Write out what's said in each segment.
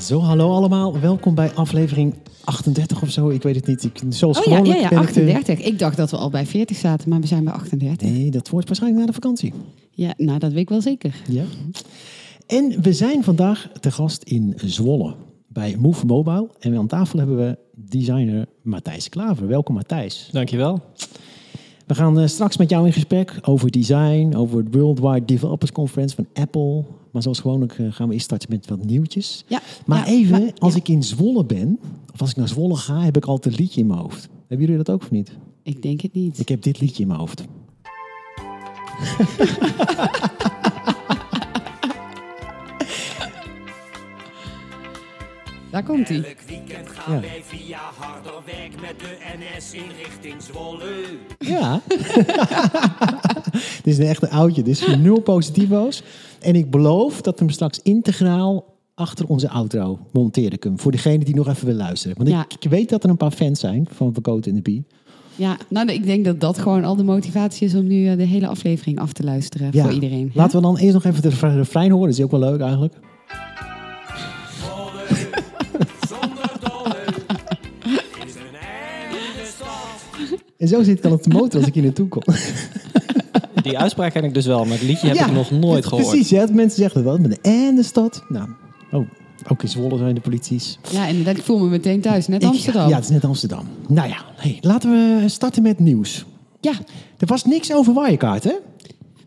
Zo, hallo allemaal. Welkom bij aflevering 38 of zo. Ik weet het niet. Ik, zoals Oh ja, gewoonlijk ja, ja, ben ik, eh, 38. Ik dacht dat we al bij 40 zaten, maar we zijn bij 38. nee, dat wordt waarschijnlijk na de vakantie. Ja, nou, dat weet ik wel zeker. Ja. En we zijn vandaag te gast in Zwolle bij Move Mobile. En aan tafel hebben we designer Matthijs Klaver. Welkom Matthijs. Dankjewel. We gaan eh, straks met jou in gesprek over design, over het Worldwide Developers Conference van Apple. Maar zoals gewoonlijk eh, gaan we eerst starten met wat nieuwtjes. Ja, Maar ja, even, maar- als ja. ik in Zwolle ben, of als ik naar Zwolle ga, heb ik altijd een liedje in mijn hoofd. Hebben jullie dat ook of niet? Ik denk het niet. Ik heb dit liedje in mijn hoofd. Daar komt hij. Elk weekend gaan Ja. wij via Harderwijk met de NS in richting Zwolle. Ja. Dit is een echte oudje. Dit is nul positivo's. En ik beloof dat we hem straks integraal achter onze outro monteren kunnen. Voor degene die nog even wil luisteren. Want Ja. ik, ik weet dat er een paar fans zijn van Verkoten in de Bie. Ja, nou, ik denk dat dat gewoon al de motivatie is om nu eh, de hele aflevering af te luisteren voor iedereen. hè? Laten we dan eerst nog even de refrein- horen. Dat is ook wel leuk eigenlijk. Zwolle, zonder dolle, is een einde stad. En zo zit ik al op de motor als ik hier naartoe kom. Die uitspraak ken ik dus wel, maar het liedje heb Ja, ik nog nooit gehoord. Precies, ja. Mensen zeggen dat wel. Met de en de stad. Nou, oh, ook in Zwolle zijn de polities. Ja, inderdaad. Ik voel me meteen thuis. Net Ik- Amsterdam. ja, het is net Amsterdam. Nou ja, hey, laten we starten met nieuws. Ja. Er was niks over Wirecard, hè?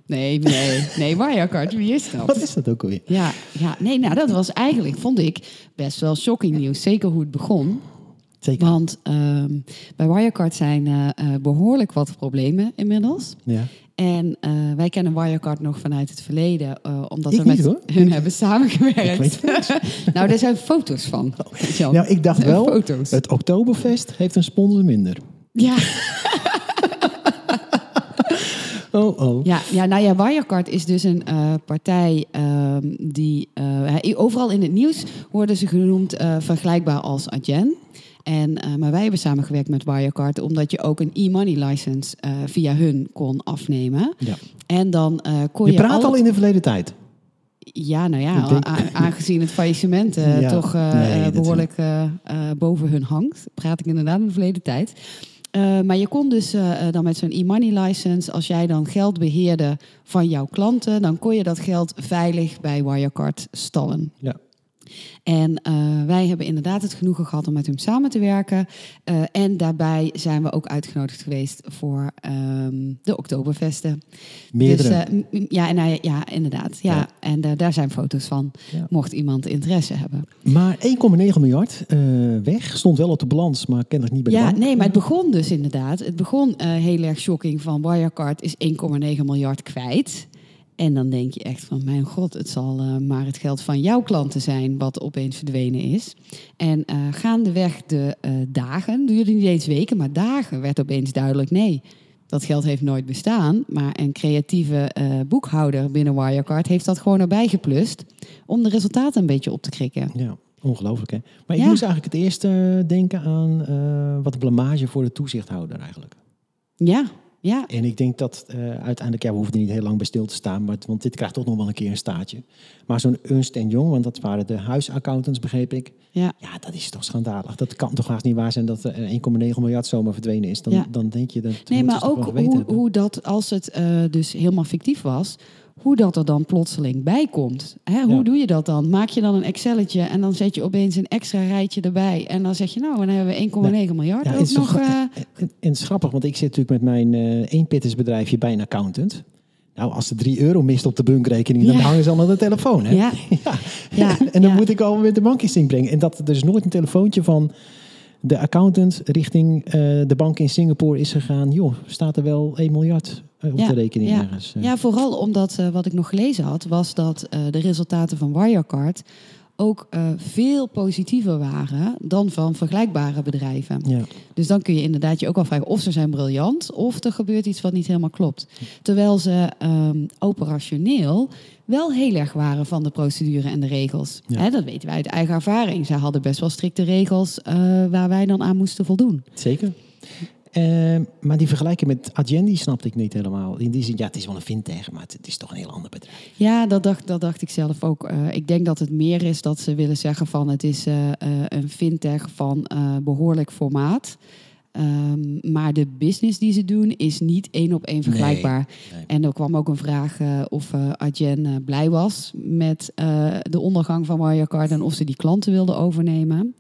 Nee, nee, nee. Wirecard, wie is dat? Wat is dat ook alweer? Ja, ja, nee, nou dat was eigenlijk, vond ik, best wel shocking nieuws. Zeker hoe het begon. Zeker. Want ehm, bij Wirecard zijn eh, eh, behoorlijk wat problemen inmiddels. Ja. En eh, wij kennen Wirecard nog vanuit het verleden, omdat Ik we met hoor. hun hebben samengewerkt. Ik weet niks. nou, daar zijn foto's van. Jan. Nou, ik dacht wel, Foto's. het Oktoberfest heeft een sponsor minder. Ja, Oh, oh. ja, ja, nou ja, Wirecard is dus een partij ehm, die... overal in het nieuws worden ze genoemd vergelijkbaar als Adyen. En, eh, maar wij hebben samengewerkt met Wirecard omdat je ook een e-money license eh, via hun kon afnemen. Ja. En dan eh, kon Je je, praat al in de verleden tijd. Ja, nou ja, denk- aangezien het faillissement Ja, toch eh, nee, eh, behoorlijk eh, eh, boven hun hangt, praat ik inderdaad in de verleden tijd. Maar je kon dus dan met zo'n e-money license, als jij dan geld beheerde van jouw klanten, dan kon je dat geld veilig bij Wirecard stallen. Ja. En eh, wij hebben inderdaad het genoegen gehad om met hem samen te werken. Eh, en daarbij zijn we ook uitgenodigd geweest voor ehm, de Oktoberfesten. Meerdere. Dus, eh, ja, en, hij- ja, inderdaad. Ja. Ja. En daar zijn foto's van, Ja. mocht iemand interesse hebben. Maar 1,9 miljard weg. Stond wel op de balans, maar kennelijk niet bij de Ja, bank. nee, maar het begon dus inderdaad. Het begon heel erg shocking van Wirecard is 1,9 miljard kwijt. En dan denk je echt van, mijn god, het zal eh, maar het geld van jouw klanten zijn wat opeens verdwenen is. En eh, gaandeweg de eh, dagen, duurde niet eens weken, maar dagen, werd opeens duidelijk, nee, dat geld heeft nooit bestaan. Maar een creatieve boekhouder binnen Wirecard heeft dat gewoon erbij geplust om de resultaten een beetje op te krikken. Ja, ongelooflijk hè. Maar ik Ja. moest eigenlijk het eerst eh, denken aan wat blamage voor de toezichthouder eigenlijk. Ja, ja, En ik denk dat eh, uiteindelijk, ja, we hoeven er niet heel lang bij stil te staan, maar, want dit krijgt toch nog wel een keer een staartje. Maar zo'n Ernst Jong, want dat waren de huisaccountants, begreep ik. ja. Ja, dat is toch schandalig. Dat kan toch haast niet waar zijn dat er 1,9 miljard zomaar verdwenen is. Dan, Ja. dan denk je dat. Nee, maar ook hoe, hoe dat, als het eh, dus helemaal fictief was, hoe dat er dan plotseling bij komt. Hè, hoe Ja. doe je dat dan? Maak je dan een Excelletje en dan zet je opeens een extra rijtje erbij. En dan zeg je, nou, dan hebben we 1,9 miljard Ja, ook is nog. eh, en, is grappig, want ik zit natuurlijk met mijn eh eenpittersbedrijfje bij een accountant. Nou, als er 3 euro mist op de bankrekening, dan Ja. hangen ze al aan de telefoon. Hè? ja, Ja. Ja, en dan moet ik al met de bankisting brengen. En dat er dus nooit een telefoontje van de accountant richting de bank in Singapore is gegaan. Joh, staat er wel 1 miljard op Ja, de rekening ja. ergens. eh. ja, vooral omdat eh, wat ik nog gelezen had, was dat eh, de resultaten van Wirecard ook eh, veel positiever waren dan van vergelijkbare bedrijven. Ja. Dus dan kun je inderdaad je ook al vragen of ze zijn briljant of er gebeurt iets wat niet helemaal klopt. Terwijl ze ehm, operationeel wel heel erg waren van de procedure en de regels. Ja. Hè, dat weten wij uit eigen ervaring. Zij hadden best wel strikte regels eh, waar wij dan aan moesten voldoen. Zeker. Eh, maar die vergelijking met Agendi snapte ik niet helemaal. In die zin, ja, het is wel een fintech, maar het, is toch een heel ander bedrijf. Ja, dat dacht, dat dacht ik zelf ook. Eh, ik denk dat het meer is dat ze willen zeggen van het is eh, eh, een fintech van eh, behoorlijk formaat. Ehm, maar de business die ze doen is niet één op één vergelijkbaar. nee. En er kwam ook een vraag of eh Adyen blij was met de ondergang van Wirecard en of ze die klanten wilden overnemen.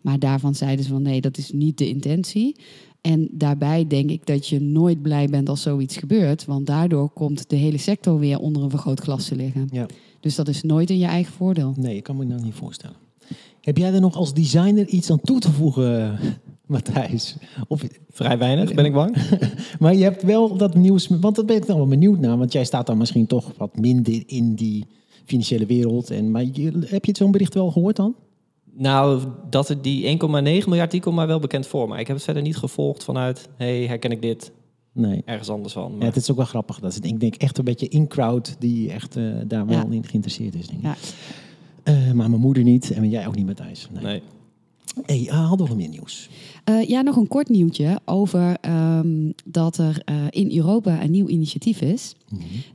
Maar daarvan zeiden ze van nee, dat is niet de intentie. En daarbij denk ik dat je nooit blij bent als zoiets gebeurt, want daardoor komt de hele sector weer onder een vergrootglas te liggen. Ja. Dus dat is nooit in je eigen voordeel. Nee, ik kan me dat niet voorstellen. Heb jij er nog als designer iets aan toe te voegen, Matthijs? Of, Vrij weinig, ben ik bang. maar je hebt wel dat nieuws, want dat ben ik dan wel benieuwd naar. Want jij staat dan misschien toch wat minder in die financiële wereld. En, maar je, heb je zo'n bericht wel gehoord dan? Nou, dat het die 1,9 miljard, die komt mij wel bekend voor. Maar ik heb het verder niet gevolgd vanuit... hey, herken ik dit Nee. ergens anders van. Ja, Maar het is ook wel grappig. Dat is, ik denk echt een beetje in-crowd die echt eh, daar wel Ja. in geïnteresseerd is. Denk ik. Ja. Eh, maar mijn moeder niet en jij ook niet, Matthijs. Nee. nee. Hey, ah, hadden we nog meer nieuws? Eh, ja, nog een kort nieuwtje over ehm, dat er eh, in Europa een nieuw initiatief is.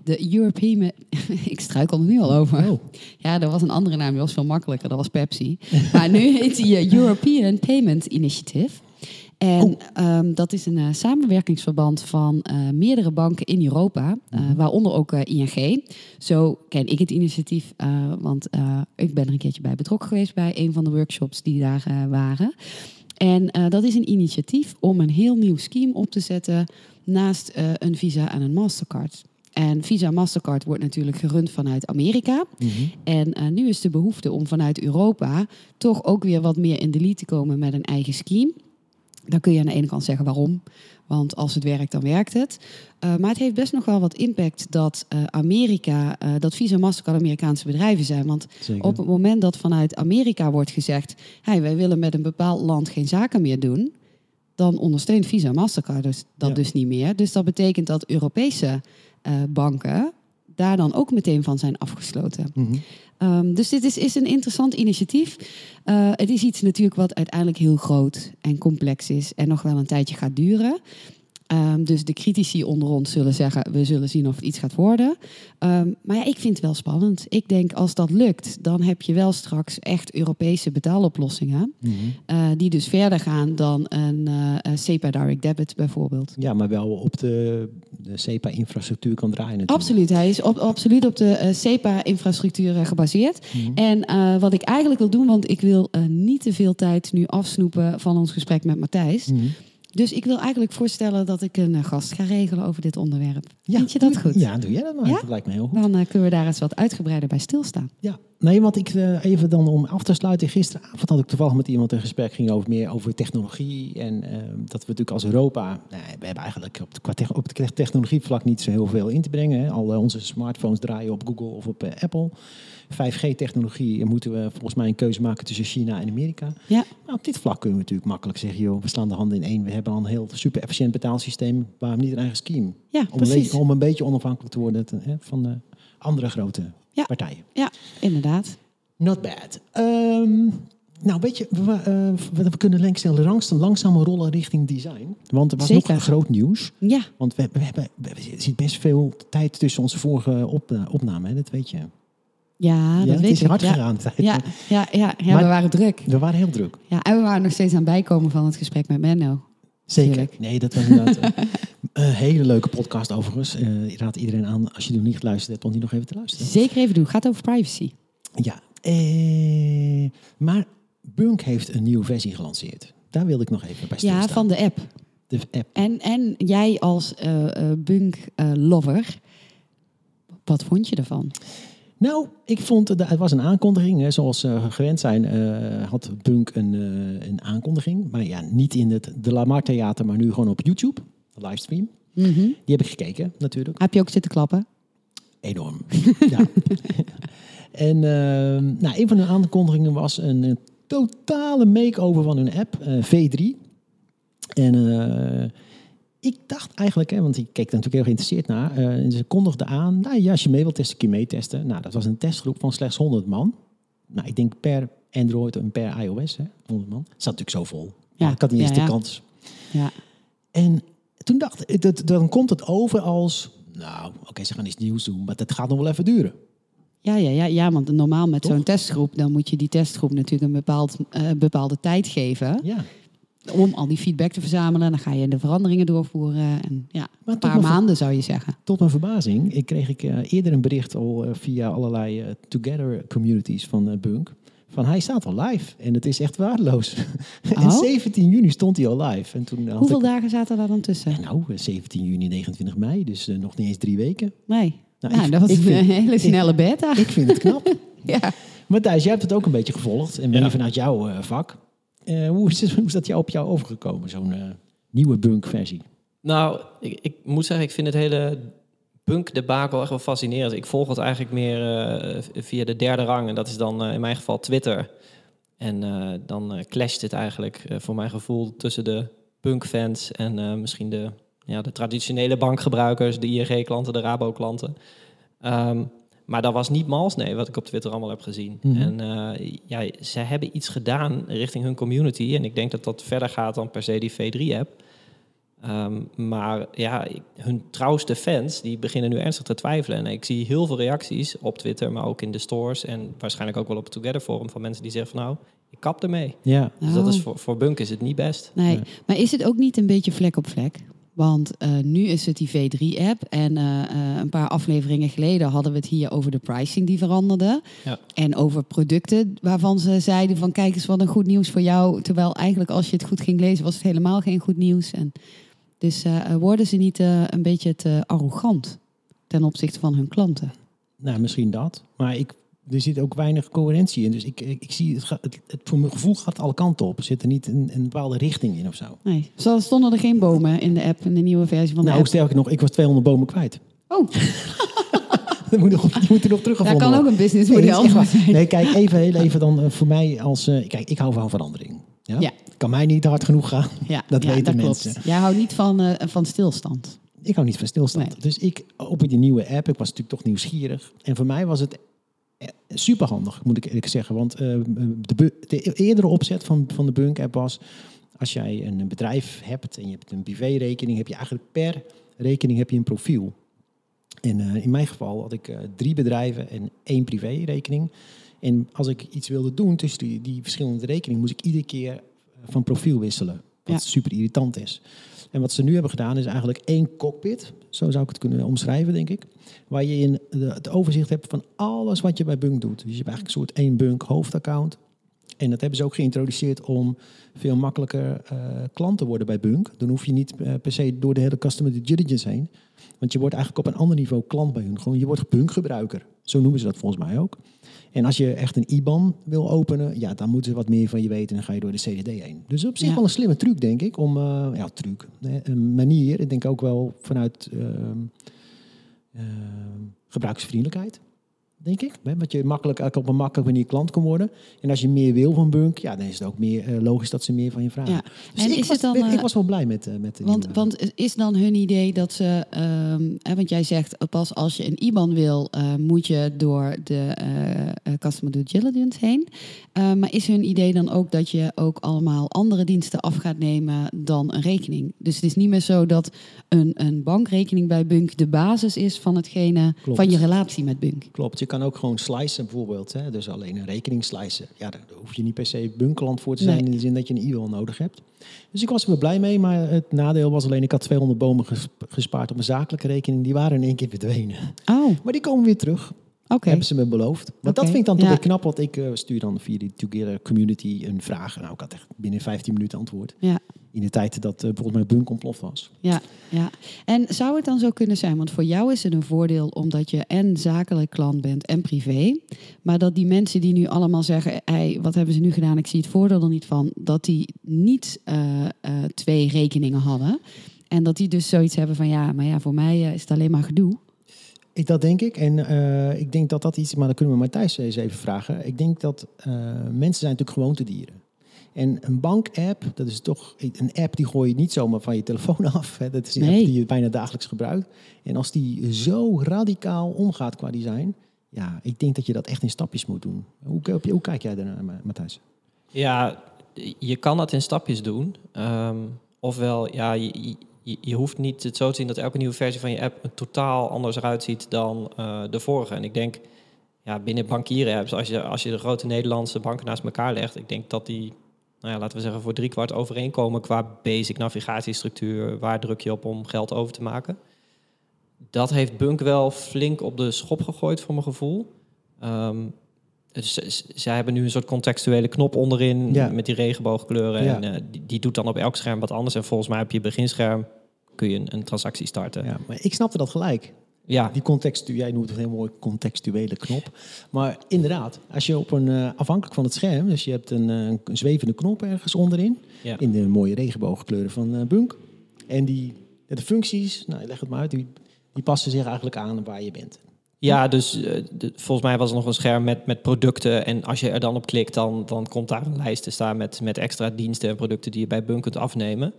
De European... ik struikel er nu al over. Oh. Ja, er was een andere naam, die was veel makkelijker. Dat was Pepsi. maar nu heet die eh, European Payment Initiative. En ehm, dat is een eh, samenwerkingsverband van eh, meerdere banken in Europa, eh, waaronder ook ING. Zo ken ik het initiatief, want ik ben er een keertje bij betrokken geweest bij een van de workshops die daar waren. En dat is een initiatief om een heel nieuw scheme op te zetten naast een Visa en een Mastercard. En Visa en Mastercard wordt natuurlijk gerund vanuit Amerika. En eh, nu is de behoefte om vanuit Europa toch ook weer wat meer in de lead te komen met een eigen scheme. Dan kun je aan de ene kant zeggen waarom. Want als het werkt, dan werkt het. Eh, maar het heeft best nog wel wat impact dat eh, Amerika, eh, dat Visa en Mastercard Amerikaanse bedrijven zijn. Want Zeker. op het moment dat vanuit Amerika wordt gezegd: hey, wij willen met een bepaald land geen zaken meer doen, dan ondersteunt Visa en Mastercard dus, dat Ja. dus niet meer. Dus dat betekent dat Europese banken daar dan ook meteen van zijn afgesloten. Mhm. Ehm, dus dit is, is een interessant initiatief. Eh, het is iets natuurlijk wat uiteindelijk heel groot en complex is en nog wel een tijdje gaat duren. Ehm, dus de critici onder ons zullen zeggen, we zullen zien of het iets gaat worden. Ehm, maar ja, ik vind het wel spannend. Ik denk, als dat lukt, dan heb je wel straks echt Europese betaaloplossingen. Mhm. eh, die dus verder gaan dan een eh, SEPA Direct Debit bijvoorbeeld. Ja, maar wel op de, de SEPA-infrastructuur kan draaien natuurlijk. Absoluut, hij is op, absoluut op de SEPA-infrastructuur gebaseerd. Mhm. En wat ik eigenlijk wil doen, want ik wil niet te veel tijd nu afsnoepen van ons gesprek met Matthijs. Mhm. Dus ik wil eigenlijk voorstellen dat ik een eh, gast ga regelen over dit onderwerp. Ja, Vind je dat goed? Ja, doe jij dat maar. Ja? Dat lijkt me heel goed. Dan eh, kunnen we daar eens wat uitgebreider bij stilstaan. Ja, nee, want ik eh, even dan om af te sluiten. Gisteravond had ik toevallig met iemand een gesprek ging over meer over technologie en dat we natuurlijk als Europa, nou, we hebben eigenlijk op, de, qua tech- op het technologievlak niet zo heel veel in te brengen. Hè. Al onze smartphones draaien op Google of op Apple. 5G-technologie moeten we volgens mij een keuze maken tussen China en Amerika. Ja, Nou, op dit vlak kunnen we natuurlijk makkelijk zeggen, joh, we slaan de handen in één. We hebben al een heel super efficiënt betaalsysteem. Waarom niet een eigen scheme? ja Om, een precies. beetje, om een beetje onafhankelijk te worden te- hè, van de andere grote Ja. partijen. Ja, inderdaad. Not bad. Ehm, nou, weet je, we, eh, we, kunnen langzaam, langzaam, rollen richting design. Want er was Zeker. nog een groot nieuws. Ja, Want we, we hebben, we, er zit best veel tijd tussen onze vorige op, opname, hè, dat weet je. Ja dat ja, het weet is ik. hard ja. gegaan. Ja, ja, ja, ja Maar- we waren druk. We waren heel druk. Ja, en we waren nog steeds aan het bijkomen van het gesprek met Menno. Zeker. Nee, dat was inderdaad eh, een hele leuke podcast overigens. Eh, ik raad iedereen aan, als je nog niet geluisterd hebt, om die nog even te luisteren. Zeker even doen. Gaat over privacy. Ja, eh, maar Bunk heeft een nieuwe versie gelanceerd. Daar wilde ik nog even bij stilstaan. Ja, van de app. de app. En, en jij als eh, eh, Bunk-lover, wat vond je ervan? Nou, ik vond, het het was een aankondiging. Hè, zoals we gewend zijn, eh, had Bunk een, eh, een aankondiging. Maar ja, niet in het De Lamar Theater, maar nu gewoon op YouTube. De livestream. Mhm. Die heb ik gekeken, natuurlijk. Heb je ook zitten klappen? Enorm. ja. En ehm, nou, een van hun aankondigingen was een, eh, totale make-over van hun app, eh, V3. En eh, ik dacht eigenlijk, hè, want ik keek er natuurlijk heel geïnteresseerd naar. eh, en ze kondigden aan, nou ja, als je mee wilt testen, kun je meetesten. Nou, dat was een testgroep van slechts 100 man. Nou, ik denk per Android en per iOS, hè, 100 man. Het zat natuurlijk zo vol. Ja, ik had niet eens ja, de kans. Ja. En toen dacht ik, dat, dan komt het over als, nou, oké, ze gaan iets nieuws doen, maar dat gaat nog wel even duren. Ja, ja, ja, ja, want normaal met zo'n testgroep, dan moet je die testgroep natuurlijk een bepaald, eh, bepaalde tijd geven Ja. Om al die feedback te verzamelen. Dan ga je de veranderingen doorvoeren. En ja, Maar een paar maanden zou je zeggen. Tot mijn verbazing, ik kreeg ik eh, eerder een bericht al eh, via allerlei eh, Together communities van Bunk. Van hij staat al live en het is echt waardeloos. en Oh? 17 juni stond hij al live. En toen had Hoeveel ik, dagen zaten daar dan tussen? Nou, eh, 17 juni, 29 mei, dus nog niet eens drie weken. Nee. Nou, Nou, ik- dat was ik een vind- hele snelle beta. Ik vind het knap. ja. maar Thijs, jij hebt het ook een beetje gevolgd en ben Ja. je vanuit jouw vak. Eh, hoe, is dat op jou overgekomen, zo'n eh, nieuwe Bunk-versie? Nou, ik, ik moet zeggen, ik vind het hele bunk-debakel echt wel fascinerend. Ik volg het eigenlijk meer eh, via de derde rang. En dat is dan in mijn geval Twitter. En dan clasht het eigenlijk voor mijn gevoel tussen de punk-fans en misschien de, ja, de traditionele bankgebruikers, de ING-klanten, de Rabo-klanten. Ehm, maar dat was niet mals, nee, wat ik op Twitter allemaal heb gezien. Mhm. En eh, ja, ze hebben iets gedaan richting hun community. En ik denk dat dat verder gaat dan per se die V3-app. Ehm, maar ja, hun trouwste fans die beginnen nu ernstig te twijfelen. En ik zie heel veel reacties op Twitter, maar ook in de stores. En waarschijnlijk ook wel op het Together Forum van mensen die zeggen van nou, ik kap ermee. Ja, Dus dat is Oh. voor, voor Bunk is het niet best. Nee, Ja. maar is het ook niet een beetje vlek op vlek? Want eh, nu is het die V3-app. En eh, eh, een paar afleveringen geleden hadden we het hier over de pricing die veranderde. Ja. En over producten waarvan ze zeiden van kijk eens wat een goed nieuws voor jou. Terwijl eigenlijk als je het goed ging lezen was het helemaal geen goed nieuws. En dus worden ze niet een beetje te arrogant ten opzichte van hun klanten? Nou, misschien dat. Maar ik, er zit ook weinig coherentie in. Dus ik, ik, ik zie, het, het, het, voor mijn gevoel gaat alle kanten op. Er zit er niet een, een bepaalde richting in of zo. Nee, zo stonden er geen bomen in de app, in de nieuwe versie van de nou, app. sterker nog, ik was 200 bomen kwijt. Oh, Dat moet nog, die moeten nog daar teruggevonden kan ook een Nee, voor echt waar. zijn. Nee, kijk, even, heel even dan eh, voor mij als... eh, kijk, ik hou van verandering. Ja? Ja. Kan mij niet hard genoeg gaan. Ja, Dat ja, weten dat mensen. Klopt. Jij houdt niet van, eh, van stilstand. Ik hou niet van stilstand. Nee. Dus ik op die nieuwe app, ik was natuurlijk toch nieuwsgierig. En voor mij was het super handig, moet ik eerlijk zeggen. Want eh, de, eerdere opzet van, van de Bunk app was... als jij een bedrijf hebt en je hebt een privérekening... heb je eigenlijk per rekening heb je een profiel. En eh, in mijn geval had ik eh, drie bedrijven en één privérekening. En als ik iets wilde doen tussen die, die verschillende rekeningen... moest ik iedere keer van profiel wisselen. Wat super irritant is. En wat ze nu hebben gedaan is eigenlijk één cockpit. Zo zou ik het kunnen omschrijven, denk ik. Waar je in de, het overzicht hebt van alles wat je bij Bunk doet. Dus je hebt eigenlijk een soort één Bunk hoofdaccount. En dat hebben ze ook geïntroduceerd om veel makkelijker eh, klant te worden bij Bunk. Dan hoef je niet eh, per se door de hele customer due diligence heen. Want je wordt eigenlijk op een ander niveau klant bij hun. Gewoon, je wordt Bunk-gebruiker. Zo noemen ze dat volgens mij ook. En als je echt een IBAN wil openen, ja, dan moeten ze wat meer van je weten. En dan ga je door de CDD heen. Dus op zich Ja. wel een slimme truc, denk ik. Om, eh, ja, truc. Een manier, ik denk ook wel vanuit ehm, gebruiksvriendelijkheid. Denk ik. Hè, Dat je makkelijk, op een makkelijke manier klant kan worden. En als je meer wil van Bunk, ja, dan is het ook meer eh, logisch dat ze meer van je vragen. Ja. Dus En ik, is was, het dan, ik, eh, ik was wel blij met, eh, met de Want, nieuwe- want is dan hun idee dat ze, ehm, hè, want jij zegt pas als je een IBAN wil, moet je door de customer due diligence heen. Maar is hun idee dan ook dat je ook allemaal andere diensten af gaat nemen dan een rekening? Dus het is niet meer zo dat een, een bankrekening bij Bunk de basis is van hetgene Klopt. van je relatie met Bunk. Klopt, je kan ook gewoon slicen bijvoorbeeld. Hè? Dus alleen een rekening slicen. Ja, daar hoef je niet per se bunkeland voor te zijn... Nee. in de zin dat je een e-mail nodig hebt. Dus ik was er wel blij mee, maar het nadeel was alleen... ik had 200 bomen ges- gespaard op een zakelijke rekening. Die waren in één keer verdwenen. Oh, Maar die komen weer terug, oké. hebben ze me beloofd. Maar dat vind ik dan toch ja. weer knap, want ik eh, stuur dan via die Together community een vraag. Nou, ik had echt binnen 15 minuten antwoord. Ja. In de tijd dat eh, bijvoorbeeld mijn bunk ontploft was. Ja, ja. En zou het dan zo kunnen zijn, want voor jou is het een voordeel omdat je en zakelijk klant bent en privé, maar dat die mensen die nu allemaal zeggen, hey, wat hebben ze nu gedaan, ik zie het voordeel er niet van, dat die niet eh, eh, twee rekeningen hadden en dat die dus zoiets hebben van, ja, maar ja, voor mij is het alleen maar gedoe. Ik, dat denk ik. En ik denk dat dat iets, maar dan kunnen we Matthijs eens even vragen. Ik denk dat mensen zijn natuurlijk gewoontedieren. En een bank-app, dat is toch een app die gooi je niet zomaar van je telefoon af. Hè. Dat is een Nee. app die je bijna dagelijks gebruikt. En als die zo radicaal omgaat qua design, ja, ik denk dat je dat echt in stapjes moet doen. Hoe, hoe, hoe kijk jij daarnaar, Ma- Matthijs? Ja, je kan dat in stapjes doen. Ehm, ofwel, ja, je, je, je hoeft niet het zo te zien dat elke nieuwe versie van je app er totaal anders eruit ziet dan eh, de vorige. En ik denk, ja, binnen bankieren apps, als je, als je de grote Nederlandse banken naast elkaar legt, ik denk dat die, nou ja, laten we zeggen, voor driekwart overeenkomen qua basic navigatiestructuur. Waar druk je op om geld over te maken? Dat heeft Bunk wel flink op de schop gegooid, voor mijn gevoel. Dus z- zij hebben nu een soort contextuele knop onderin Ja. met die regenboogkleuren. Ja. En eh, die, die doet dan op elk scherm wat anders. En volgens mij op je beginscherm kun je een, een transactie starten. Ja, maar ik snapte dat gelijk. Die contextu jij noemt het heel mooi contextuele knop. Maar inderdaad, als je op een, eh, afhankelijk van het scherm, dus je hebt een, eh, een zwevende knop ergens onderin, Ja. in de mooie regenboogkleuren van eh, Bunk. En die, de functies, nou, leg het maar uit, die, die passen zich eigenlijk aan waar je bent. Ja, dus de- volgens mij was er nog een scherm met, met producten. En als je er dan op klikt, dan, dan komt daar een lijst te staan met, met extra diensten en producten die je bij Bunk kunt afnemen.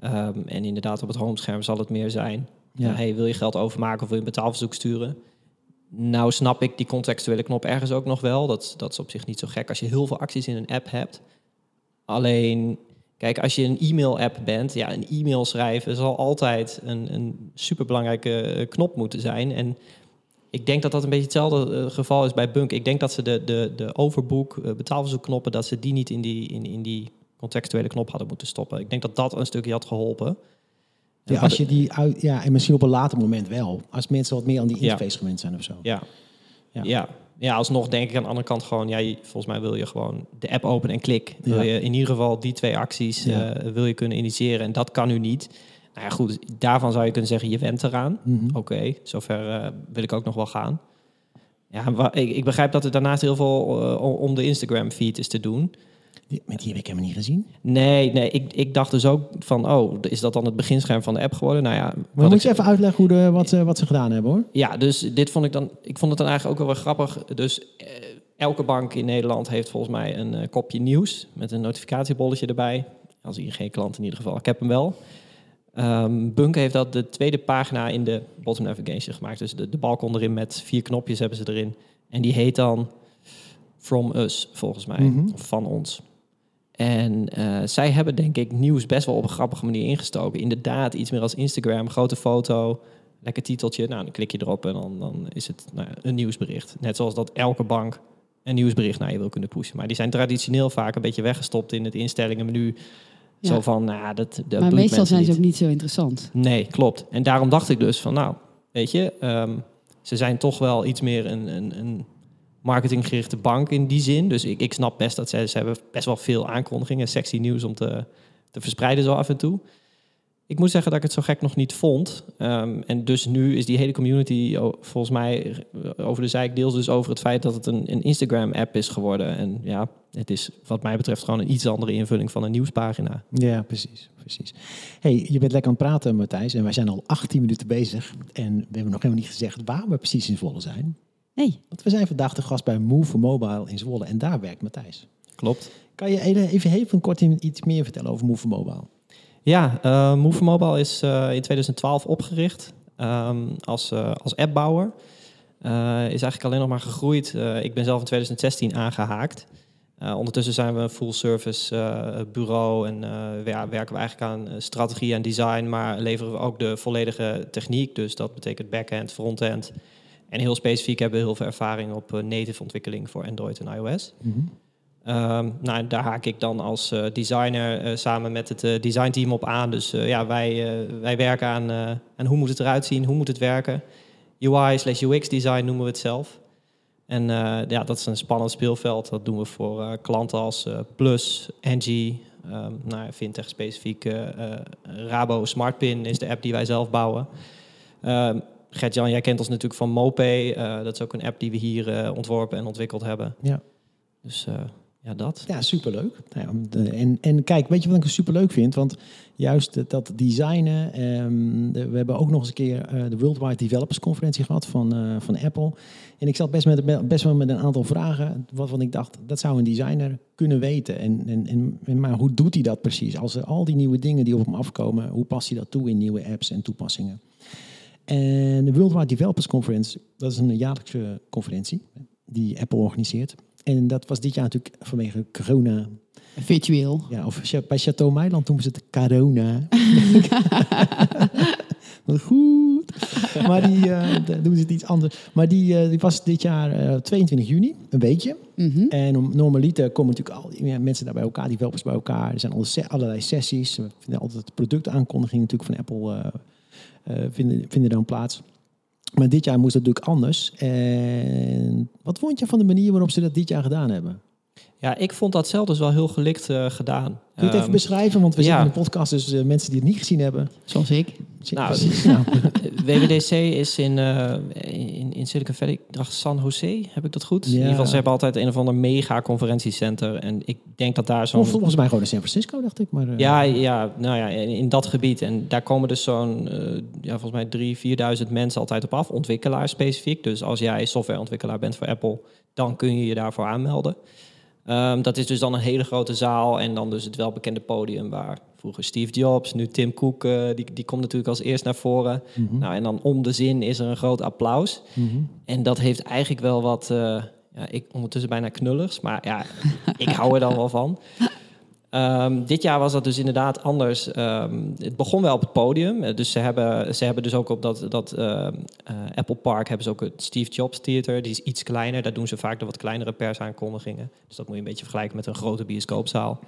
Ehm, en inderdaad, op het homescherm zal het meer zijn. Ja. Hey, wil je geld overmaken of wil je een betaalverzoek sturen? Nou snap ik die contextuele knop ergens ook nog wel. Dat, dat is op zich niet zo gek als je heel veel acties in een app hebt. Alleen, kijk, als je een e-mail-app bent, ja, een e-mail schrijven zal altijd een, een superbelangrijke eh, knop moeten zijn. En ik denk dat dat een beetje hetzelfde eh, geval is bij Bunk. Ik denk dat ze de, de, de overboek, eh, betaalverzoekknoppen, dat ze die niet in die, in, in die contextuele knop hadden moeten stoppen. Ik denk dat dat een stukje had geholpen. Ja, als je die uit, ja, en misschien op een later moment wel. Als mensen wat meer aan die Ja. interface gewend zijn of zo. Ja. Ja. Ja. ja. alsnog denk ik aan de andere kant gewoon... Ja, je- volgens mij wil je gewoon de app openen en klik. Wil Ja. je in ieder geval die twee acties Ja. eh, wil je kunnen initiëren. En dat kan nu niet. Nou ja, goed, daarvan zou je kunnen zeggen, je went eraan. Mhm. Oké, zover eh, wil ik ook nog wel gaan. Ja, ik, ik begrijp dat er daarnaast heel veel eh, om de Instagram-feed is te doen. Die, met die heb ik helemaal niet gezien. Nee, nee ik, ik dacht dus ook van... Oh, is dat dan het beginscherm van de app geworden? Nou ja, Maar moet ik- je even uitleggen hoe de, wat, ze, wat ze gedaan hebben hoor. Ja, dus dit vond ik dan. Ik vond het dan eigenlijk ook wel weer grappig. Dus eh, elke bank in Nederland heeft volgens mij een eh, kopje nieuws met een notificatiebolletje erbij. Als ING-klant in ieder geval. Ik heb hem wel. Ehm Bunk heeft dat de tweede pagina in de bottom navigation gemaakt. Dus de, de balk onderin met vier knopjes hebben ze erin. En die heet dan From Us, volgens mij. Mhm. Of van ons. En eh, zij hebben denk ik nieuws best wel op een grappige manier ingestoken. Inderdaad, iets meer als Instagram, grote foto, lekker titeltje. Nou, dan klik je erop en dan, dan is het nou, een nieuwsbericht. Net zoals dat elke bank een nieuwsbericht naar je wil kunnen pushen. Maar die zijn traditioneel vaak een beetje weggestopt in het instellingenmenu. Ja. Zo van, nou, dat, dat maar meestal zijn ze niet. ook niet zo interessant. Nee, klopt. En daarom dacht ik dus van, nou, weet je, ehm, ze zijn toch wel iets meer een, een, een marketinggerichte bank in die zin. Dus ik, ik snap best dat ze, ze hebben best wel veel aankondigingen, sexy nieuws om te, te verspreiden zo af en toe. Ik moet zeggen dat ik het zo gek nog niet vond. Ehm, en dus nu is die hele community volgens mij eh, over de zeik deels dus over het feit dat het een, een Instagram-app is geworden. En ja, het is wat mij betreft gewoon een iets andere invulling van een nieuwspagina. Ja, precies. precies. hey, je bent lekker aan het praten, Matthijs. En wij zijn al 18 minuten bezig. En we hebben nog helemaal niet gezegd waar we precies in Zwolle zijn. Nee, Want we zijn vandaag de gast bij Move Mobile in Zwolle. En daar werkt Matthijs. Klopt. Kan je even even even kort iets meer vertellen over Move Mobile? Ja, eh Move Mobile is eh, in 2012 opgericht ehm, als, eh, als appbouwer. Eh, is eigenlijk alleen nog maar gegroeid. Eh, ik ben zelf in 2016 aangehaakt. Eh, ondertussen zijn we een full-service eh, bureau en eh, ja, werken we eigenlijk aan strategie en design, maar leveren we ook de volledige techniek. Dus dat betekent backend, frontend. En heel specifiek hebben we heel veel ervaring op eh, native ontwikkeling voor Android en iOS. Ehm, nou, daar haak ik dan als eh, designer eh, samen met het designteam op aan. Dus ja, wij, wij werken aan, aan hoe moet het eruit zien, hoe moet het werken. UI slash UX design noemen we het zelf. En ja, dat is een spannend speelveld. Dat doen we voor klanten als Plus, Engie, ehm nou, fintech specifiek. Rabo Smartpin is de app die wij zelf bouwen. Ehm Gert-Jan, jij kent ons natuurlijk van Mopay. Eh, dat is ook een app die we hier eh, ontworpen en ontwikkeld hebben. Ja. Dus eh, ja, dat. Ja, superleuk. Nou en, en kijk, weet je wat ik superleuk vind? Want juist dat designen. ehm, de- we hebben ook nog eens een keer de Worldwide Developers Conferentie gehad van, van Apple. En ik zat best, met, best wel met een aantal vragen. Wat, wat ik dacht, dat zou een designer kunnen weten. En, en, en, en- maar hoe doet hij dat precies? Als er al die nieuwe dingen die op hem afkomen, hoe past hij dat toe in nieuwe apps en toepassingen? En de Worldwide Developers Conference, dat is een jaarlijkse conferentie die Apple organiseert. En dat was dit jaar natuurlijk vanwege corona. Virtueel. Ja, of bij Chateau Meiland noemen ze het corona. Goed. Maar die eh, doen ze het iets anders. Maar die, eh, die was dit jaar eh, 22 juni, een weekje. Mhm. En om, normaliter komen natuurlijk al die ja, mensen daar bij elkaar, die developers bij elkaar. Er zijn allerlei sessies. We vinden altijd productaankondigingen natuurlijk van Apple eh, eh, vinden, vinden dan plaats. Maar dit jaar moest het natuurlijk anders. En wat vond je van de manier waarop ze dat dit jaar gedaan hebben? Ja, ik vond dat zelf dus wel heel gelikt eh, gedaan. Kun je het even Ehm, beschrijven? Want we ja. zitten in een podcast, dus eh, mensen die het niet gezien hebben. Zoals ik. Nou, precies. Nou, WWDC is in, eh, in, in Silicon Valley, ik dacht San Jose, heb ik dat goed? In ieder geval, ze hebben altijd een of ander mega conferentiecenter. En ik denk dat daar zo'n... of volgens mij gewoon in San Francisco, dacht ik. Maar, eh, Ja, ja, nou ja, in, in dat gebied. En daar komen dus zo'n, ja, volgens mij 3.000, 4.000 mensen altijd op af. Ontwikkelaars specifiek. Dus als jij softwareontwikkelaar bent voor Apple, dan kun je je daarvoor aanmelden. Ehm, dat is dus dan een hele grote zaal en dan dus het welbekende podium waar vroeger Steve Jobs, nu Tim Cook, eh, die, die komt natuurlijk als eerst naar voren. Mhm. Nou, en dan om de zin is er een groot applaus. Mhm. En dat heeft eigenlijk wel wat, eh, ja, ik ondertussen bijna knullers, maar ja, ik hou er dan wel van. Ehm, dit jaar was dat dus inderdaad anders. Ehm, het begon wel op het podium. Eh, Dus ze hebben, ze hebben dus ook op dat, dat ehm, eh, Apple Park hebben ze ook het Steve Jobs Theater. Die is iets kleiner. Daar doen ze vaak de wat kleinere persaankondigingen. Dus dat moet je een beetje vergelijken met een grote bioscoopzaal.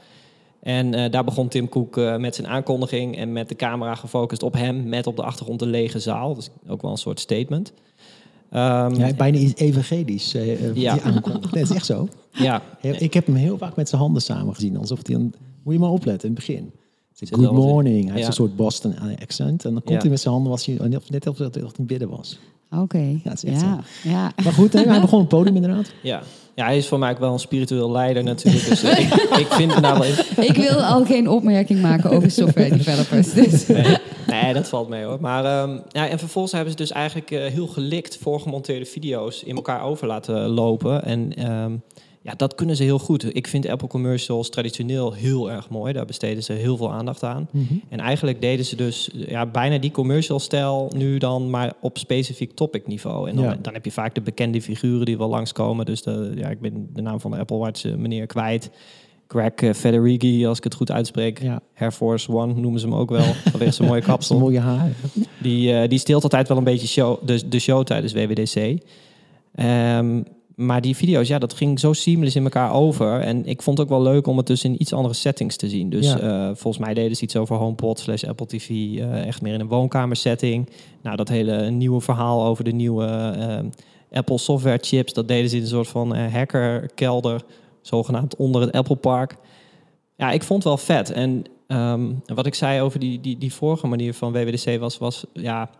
En eh, daar begon Tim Cook eh, met zijn aankondiging en met de camera gefocust op hem, met op de achtergrond de lege zaal. Dus ook wel een soort statement. Ehm, Ja, bijna iets evangelisch. eh, eh, Ja. die. Nee, dat is echt zo. ja, Ik heb hem heel vaak met zijn handen samen gezien. Alsof hij een... Moet je maar opletten in het begin. Good morning. Hij heeft Ja. een soort Boston accent. En dan komt hij met zijn handen, was hij net of hij in bidden was. Oké. Ja, is echt ja. ja. Maar goed, hè, hij begon op het podium inderdaad. ja. ja, hij is voor mij ook wel een spiritueel leider natuurlijk. Dus eh, ik, ik vind het nou wel... Ik wil al geen opmerking maken over software developers. Dus. Nee, nee, dat valt mee hoor. Maar, ehm, ja, en vervolgens hebben ze dus eigenlijk eh, heel gelikt voorgemonteerde video's in elkaar over laten lopen. En ehm, ja, dat kunnen ze heel goed. Ik vind Apple commercials traditioneel heel erg mooi. Daar besteden ze heel veel aandacht aan. En eigenlijk deden ze dus ja, bijna die commercial stijl nu dan maar op specifiek topic niveau. En dan, Ja. dan heb je vaak de bekende figuren die wel langskomen. Dus de, ja, ik ben de naam van de Apple Watch eh, meneer kwijt. Greg eh, Federighi, als ik het goed uitspreek. Ja, Air Force One noemen ze hem ook wel, vanwege zijn mooie kapsel. mooie haar. Die, eh, die steelt altijd wel een beetje show, de, de show tijdens WWDC. Ehm, maar die video's, ja, dat ging zo seamless in elkaar over. En ik vond het ook wel leuk om het dus in iets andere settings te zien. Dus Ja. eh, volgens mij deden ze iets over HomePod slash Apple TV. eh, echt meer in een woonkamersetting. Nou, dat hele nieuwe verhaal over de nieuwe ehm, Apple software chips... dat deden ze in een soort van eh, hackerkelder, zogenaamd onder het Apple Park. Ja, ik vond het wel vet. En ehm, wat ik zei over die, die, die vorige manier van WWDC was, was ja,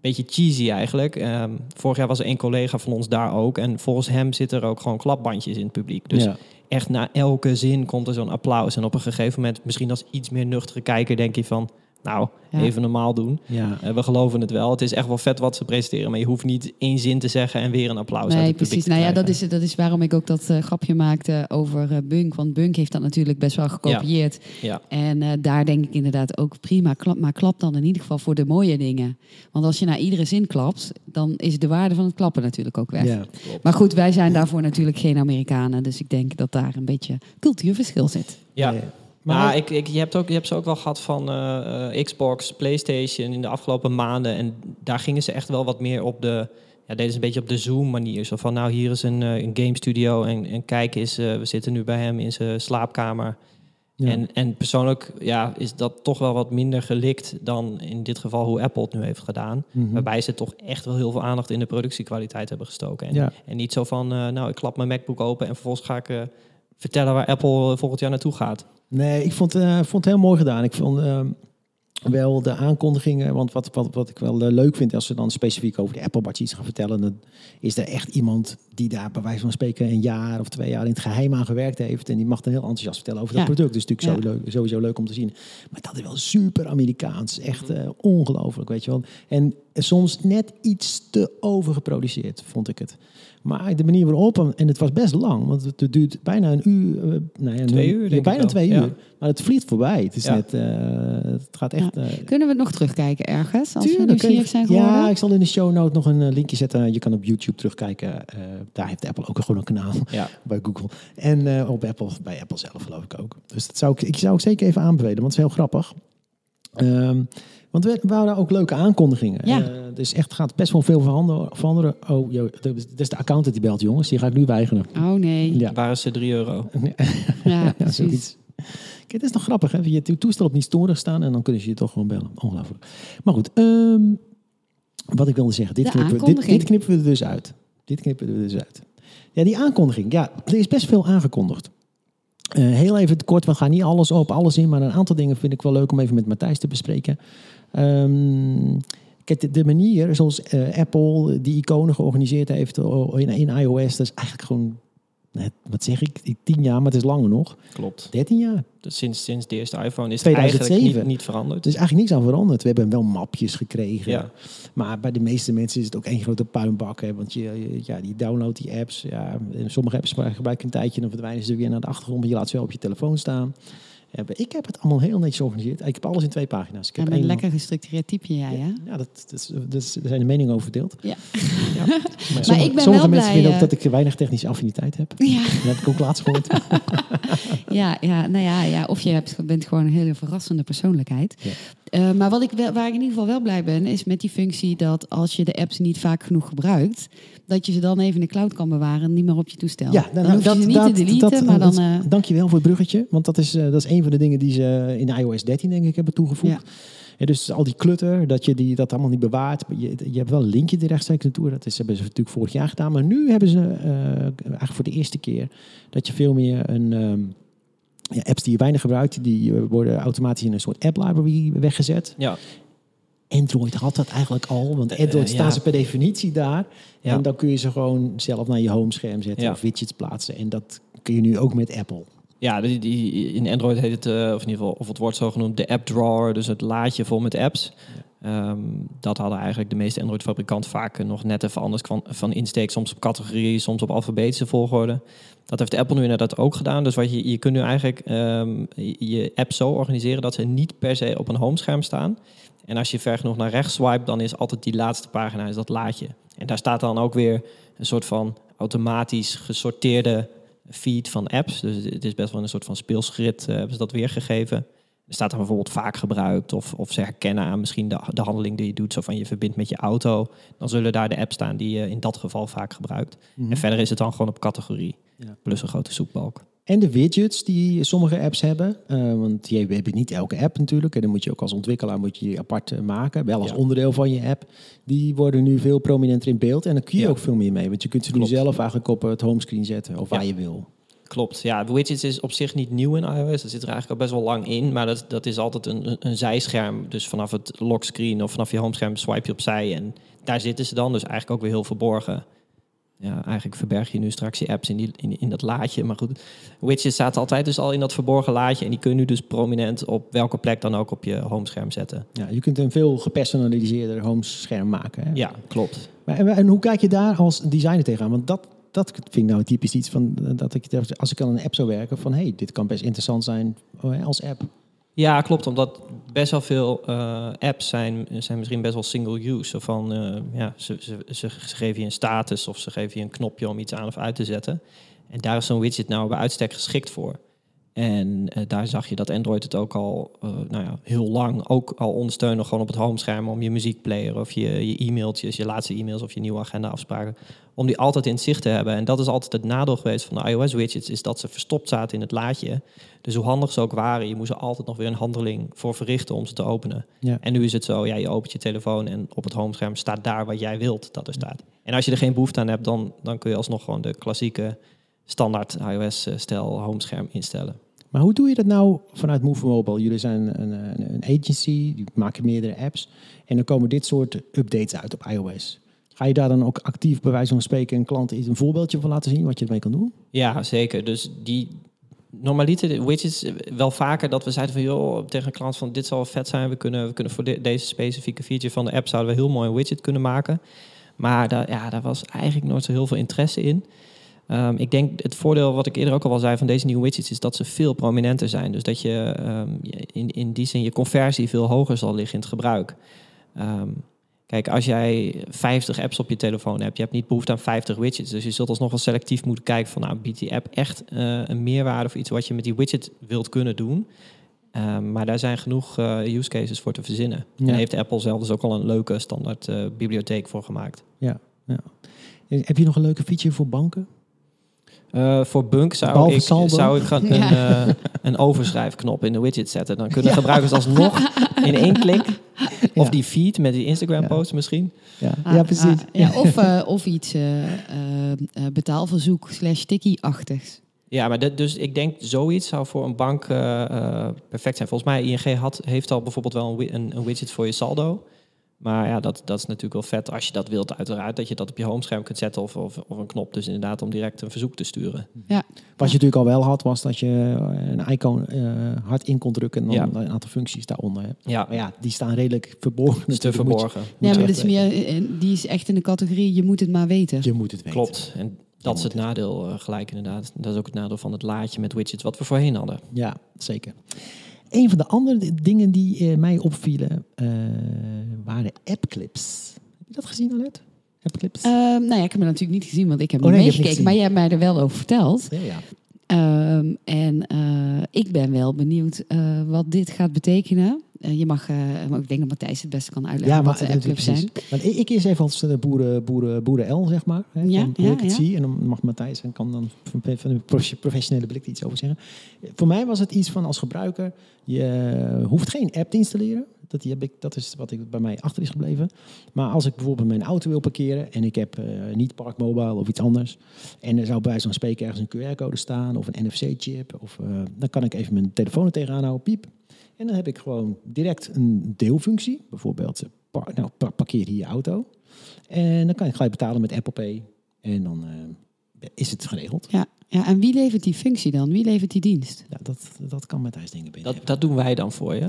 beetje cheesy eigenlijk. Ehm, vorig jaar was er één collega van ons daar ook. En volgens hem zitten er ook gewoon klapbandjes in het publiek. Dus ja. echt na elke zin komt er zo'n applaus. En op een gegeven moment, misschien als iets meer nuchtere kijker, denk je van... Nou, Ja. even normaal doen. Ja. Eh, we geloven het wel. Het is echt wel vet wat ze presenteren. Maar je hoeft niet één zin te zeggen en weer een applaus uit Nee, het publiek precies. Nou ja, dat is, dat is waarom ik ook dat eh, grapje maakte over eh, Bunk. Want Bunk heeft dat natuurlijk best wel gekopieerd. Ja. En eh, daar denk ik inderdaad ook prima. Klap, maar klap dan in ieder geval voor de mooie dingen. Want als je naar iedere zin klapt, dan is de waarde van het klappen natuurlijk ook weg. Ja. Maar goed, wij zijn daarvoor natuurlijk geen Amerikanen. Dus ik denk dat daar een beetje cultuurverschil zit. Ja. Maar Maar ik, ik, je, hebt ook, je hebt ze ook wel gehad van eh, eh, Xbox, PlayStation in de afgelopen maanden. En daar gingen ze echt wel wat meer op de. Ja, deden ze een beetje op de Zoom-manier. Zo van, nou, hier is een, eh, een game studio. En, en kijk eens, we zitten nu bij hem in zijn slaapkamer. Ja. En, en persoonlijk ja, is dat toch wel wat minder gelikt dan in dit geval hoe Apple het nu heeft gedaan. Mhm. Waarbij ze toch echt wel heel veel aandacht in de productiekwaliteit hebben gestoken. En, Ja. en niet zo van, nou, ik klap mijn MacBook open en vervolgens ga ik vertellen waar Apple eh, volgend jaar naartoe gaat. Nee, ik vond, eh, vond het heel mooi gedaan. Ik vond, ehm, wel de aankondigingen. Want wat, wat, wat ik wel eh, leuk vind als ze dan specifiek over de Apple Watch iets gaan vertellen, dan is er echt iemand die daar bij wijze van spreken een jaar of twee jaar in het geheim aan gewerkt heeft. En die mag dan heel enthousiast vertellen over dat product. Dus natuurlijk Ja. zo leuk, sowieso leuk om te zien. Maar dat is wel super Amerikaans. Echt eh, ongelooflijk, weet je wel. En soms net iets te overgeproduceerd, vond ik het. Maar de manier waarop, en het was best lang, want het duurt bijna een uur. eh, nou ja, Twee uur, ja, bijna twee Ja. uur. Maar het vliegt voorbij. Het is Ja. net, eh, het gaat echt. eh, Kunnen we het nog terugkijken ergens? Als we Tuurlijk, nieuwsgierig kun je- zijn geworden? Ja, ik zal in de show note nog een linkje zetten. Je kan op YouTube terugkijken. Eh, daar heeft Apple ook gewoon een kanaal Ja. bij Google. En eh, op Apple, bij Apple zelf geloof ik ook. Dus dat zou ik, ik zou ik zeker even aanbevelen, want het is heel grappig. Ehm, want we, we hadden ook leuke aankondigingen. Ja. Eh, dus echt gaat best wel veel veranderen. veranderen. Oh, joh, dat is dat de accountant die belt, jongens. Die ga ik nu weigeren. Oh nee. Ja, Waren ze 3 euro? Ja, precies. zoiets. Kijk, het is nog grappig, hè? Je to- toestel op niet storig staan en dan kunnen ze je toch gewoon bellen. Ongelooflijk. Maar goed, ehm, wat ik wilde zeggen. Dit knippen, we, dit, dit knippen we er dus uit. Dit knippen we er dus uit. Ja, die aankondiging. Ja, er is best veel aangekondigd. Eh, heel even kort, we gaan niet alles op, alles in, maar een aantal dingen vind ik wel leuk om even met Matthijs te bespreken. Ehm, kijk, de, manier zoals eh, Apple die iconen georganiseerd heeft in, in iOS, dat is eigenlijk gewoon, net, wat zeg ik, tien jaar, maar het is langer nog. Klopt. 13 jaar. Dus sinds, sinds de eerste iPhone is 2007. het eigenlijk niet, niet veranderd. Er is eigenlijk niks aan veranderd. We hebben wel mapjes gekregen. Ja. Maar bij de meeste mensen is het ook één grote puinbak. Hè? Want je, ja, die download die apps. Ja, en sommige apps gebruik je een tijdje. Dan verdwijnen ze weer naar de achtergrond. Maar je laat ze wel op je telefoon staan. Ik heb het allemaal heel netjes georganiseerd. Ik heb alles in twee pagina's. Ik Ja, heb een lekker gestructureerd typje, jij, hè? Ja, dat, dat, is- dat er zijn de meningen over verdeeld. Ja. Ja. Maar, Maar ik ben sommige wel mensen blij, vinden ook eh, dat ik weinig technische affiniteit heb. Ja, Dat heb ik ook laatst gehoord. ja, ja, nou ja, ja, of je hebt, bent gewoon een hele verrassende persoonlijkheid. Eh, maar wat ik wel, waar ik in ieder geval wel blij ben, is met die functie dat als je de apps niet vaak genoeg gebruikt, dat je ze dan even in de cloud kan bewaren en niet meer op je toestel. Ja, dan hoef je ze niet te deleten, maar dan... eh, Dankjewel voor het bruggetje. Want dat is, eh, dat is een van de dingen die ze in iOS 13 denk ik hebben toegevoegd. Ja. Ja, dus al die clutter, dat je die, dat allemaal niet bewaart. Je, je hebt wel een linkje er rechtstreeks naartoe. Dat is, hebben ze natuurlijk vorig jaar gedaan. Maar nu hebben ze eigenlijk voor de eerste keer dat je veel meer een... ehm, ja, apps die je weinig gebruikt, die eh, worden automatisch in een soort app library weggezet. Ja. Android had dat eigenlijk al, want Eh, Android ja. staan ze per definitie daar. Ja. En dan kun je ze gewoon zelf naar je homescherm zetten Ja. of widgets plaatsen. En dat kun je nu ook met Apple. Ja, die, die, in Android heet het, eh, of in ieder geval, of het wordt zo genoemd, de app drawer, dus het laadje vol met apps. Ehm, dat hadden eigenlijk de meeste Android-fabrikanten vaak nog net even anders van, insteek, soms op categorie, soms op alfabetische volgorde. Dat heeft Apple nu inderdaad ook gedaan. Dus wat je, je kunt nu eigenlijk ehm, je app zo organiseren dat ze niet per se op een homescherm staan. En als je ver genoeg naar rechts swipe, dan is altijd die laatste pagina is dat laadje. En daar staat dan ook weer een soort van automatisch gesorteerde feed van apps. Dus het is best wel een soort van speelsgrid eh, hebben ze dat weergegeven. Staat er bijvoorbeeld vaak gebruikt of, of ze herkennen aan misschien de, de handeling die je doet. Zo van je verbindt met je auto. Dan zullen daar de apps staan die je in dat geval vaak gebruikt. En verder is het dan gewoon op categorie. Ja. Plus een grote zoekbalk. En de widgets die sommige apps hebben. eh, want je hebt niet elke app natuurlijk. En dan moet je ook als ontwikkelaar moet je die apart eh, maken. Wel als Ja. onderdeel van je app. Die worden nu veel prominenter in beeld. En dan kun je Ja. ook veel meer mee. Want je kunt ze nu zelf eigenlijk op het homescreen zetten. Of waar je wil. Klopt, ja. Widgets is op zich niet nieuw in iOS. Dat zit er eigenlijk al best wel lang in. Maar dat, dat is altijd een, een- zijscherm. Dus vanaf het lockscreen of vanaf je homescherm swipe je opzij. En daar zitten ze dan. Dus eigenlijk ook weer heel verborgen. Ja, eigenlijk verberg je nu straks je apps in, die, in, in dat laadje. Maar goed, widgets zaten altijd dus al in dat verborgen laadje. En die kun je nu dus prominent op welke plek dan ook op je homescherm zetten. Ja, je kunt een veel gepersonaliseerder homescherm maken. Hè? Ja, klopt. Maar, en, en hoe kijk je daar als designer tegenaan? Want dat, dat vind ik nou typisch iets van eh, dat ik als ik aan een app zou werken van hey, dit kan best interessant zijn eh, als app. Ja, klopt. Omdat best wel veel eh, apps zijn, zijn misschien best wel single use. Van, eh, ja, ze, ze, ze geven je een status of ze geven je een knopje om iets aan of uit te zetten. En daar is zo'n widget nou bij uitstek geschikt voor. En eh, daar zag je dat Android het ook al eh, nou ja, heel lang ook al ondersteunen. Gewoon op het homescherm om je muziekplayer of je, je e-mailtjes, je laatste e-mails of je nieuwe agenda afspraken. Om die altijd in zicht te hebben. En dat is altijd het nadeel geweest van de iOS widgets, is dat ze verstopt zaten in het laadje. Dus hoe handig ze ook waren, je moest er altijd nog weer een handeling voor verrichten om ze te openen. Ja. En nu is het zo, ja, je opent je telefoon en op het homescherm staat daar wat jij wilt dat er staat. En als je er geen behoefte aan hebt, dan, dan kun je alsnog gewoon de klassieke standaard iOS-stijl homescherm instellen. Maar hoe doe je dat nou vanuit Move Mobile? Jullie zijn een, een, een agency, die maken meerdere apps. En dan komen dit soort updates uit op iOS. Ga je daar dan ook actief bij wijze van spreken een klant iets een voorbeeldje van laten zien wat je ermee kan doen? Ja, zeker. Dus die normaliter de widgets wel vaker dat we zeiden van joh tegen een klant van dit zal vet zijn. We kunnen, we kunnen voor de- deze specifieke feature van de app zouden we heel mooi een widget kunnen maken. Maar daar, ja, daar was eigenlijk nooit zo heel veel interesse in. Ehm, ik denk het voordeel wat ik eerder ook al wel zei van deze nieuwe widgets is dat ze veel prominenter zijn. Dus dat je ehm, in, in die zin je conversie veel hoger zal liggen in het gebruik. Ehm, kijk, als jij 50 apps op je telefoon hebt, je hebt niet behoefte aan 50 widgets. Dus je zult alsnog wel selectief moeten kijken van nou, biedt die app echt eh, een meerwaarde of iets wat je met die widget wilt kunnen doen. Maar daar zijn genoeg eh, use cases voor te verzinnen. Ja. En heeft Apple zelf dus ook al een leuke standaard eh, bibliotheek voor gemaakt. Eh, Heb je nog een leuke feature voor banken? Eh, voor Bunk zou ik, zou ik gaan een, Ja. eh, een overschrijfknop in de widget zetten. Dan kunnen gebruikers alsnog in één klik. Of Ja. die feed met die Instagram Ja. post misschien. Ja, Ah, ja precies. ah, ja, of, eh, of iets eh, eh, eh, betaalverzoek slash sticky-achtigs. Ja, maar dat, dus ik denk zoiets zou voor een bank perfect zijn. Volgens mij ING had, heeft al bijvoorbeeld wel een, een widget voor je saldo. Maar ja, dat, dat is natuurlijk wel vet als je dat wilt uiteraard. Dat je dat op je homescherm kunt zetten of, of, of een knop. Dus inderdaad om direct een verzoek te sturen. Ja, Wat je natuurlijk al wel had, was dat je een icoon eh, hard in kon drukken en dan Ja. een aantal functies daaronder hebt. Ja, Maar ja, die staan redelijk verborgen. te natuurlijk. Moet je- verborgen. ja maar dat is meer, eh, die is echt in de categorie je moet het maar weten. Je moet het weten. Klopt. En dat is het nadeel eh, gelijk inderdaad. Dat is ook het nadeel van het laadje met widgets wat we voorheen hadden. Ja, zeker. Een van de andere dingen die eh, mij opvielen eh, waren appclips. Heb je dat gezien, Alet? Appclips? Ehm, nou ja, ik heb het natuurlijk niet gezien, want ik heb Oh, niet nee, meegekeken. niet Maar jij hebt mij er wel over verteld. ja, ja. Ehm, en eh, ik ben wel benieuwd wat dit gaat betekenen. Eh, je mag, eh, maar ik denk dat Matthijs het beste kan uitleggen Ja, maar wat de zijn. Want ik, ik eerst even als de boeren, boeren, boeren L, zeg maar. Hè, Ja, hoe ja, ik het ja. zie. En dan mag Matthijs en kan dan van, van een prof- professionele blik iets over zeggen. Voor mij was het iets van als gebruiker, je hoeft geen app te installeren. Dat, die heb ik, dat is wat ik, bij mij achter is gebleven. Maar als ik bijvoorbeeld mijn auto wil parkeren en ik heb eh, niet Park Mobile of iets anders. En er zou bij zo'n spreken ergens een QR-code staan of een NFC-chip. Of, eh, dan kan ik even mijn telefoon er tegenaan houden, piep. En dan heb ik gewoon direct een deelfunctie. Bijvoorbeeld, eh, nou, pa- parkeer hier je auto. En dan kan ik gelijk betalen met Apple Pay. En dan eh, is het geregeld. Ja, ja, en wie levert die functie dan? Wie levert die dienst? Ja, dat, dat kan met dingen binnen. Dat, dat doen wij dan voor je.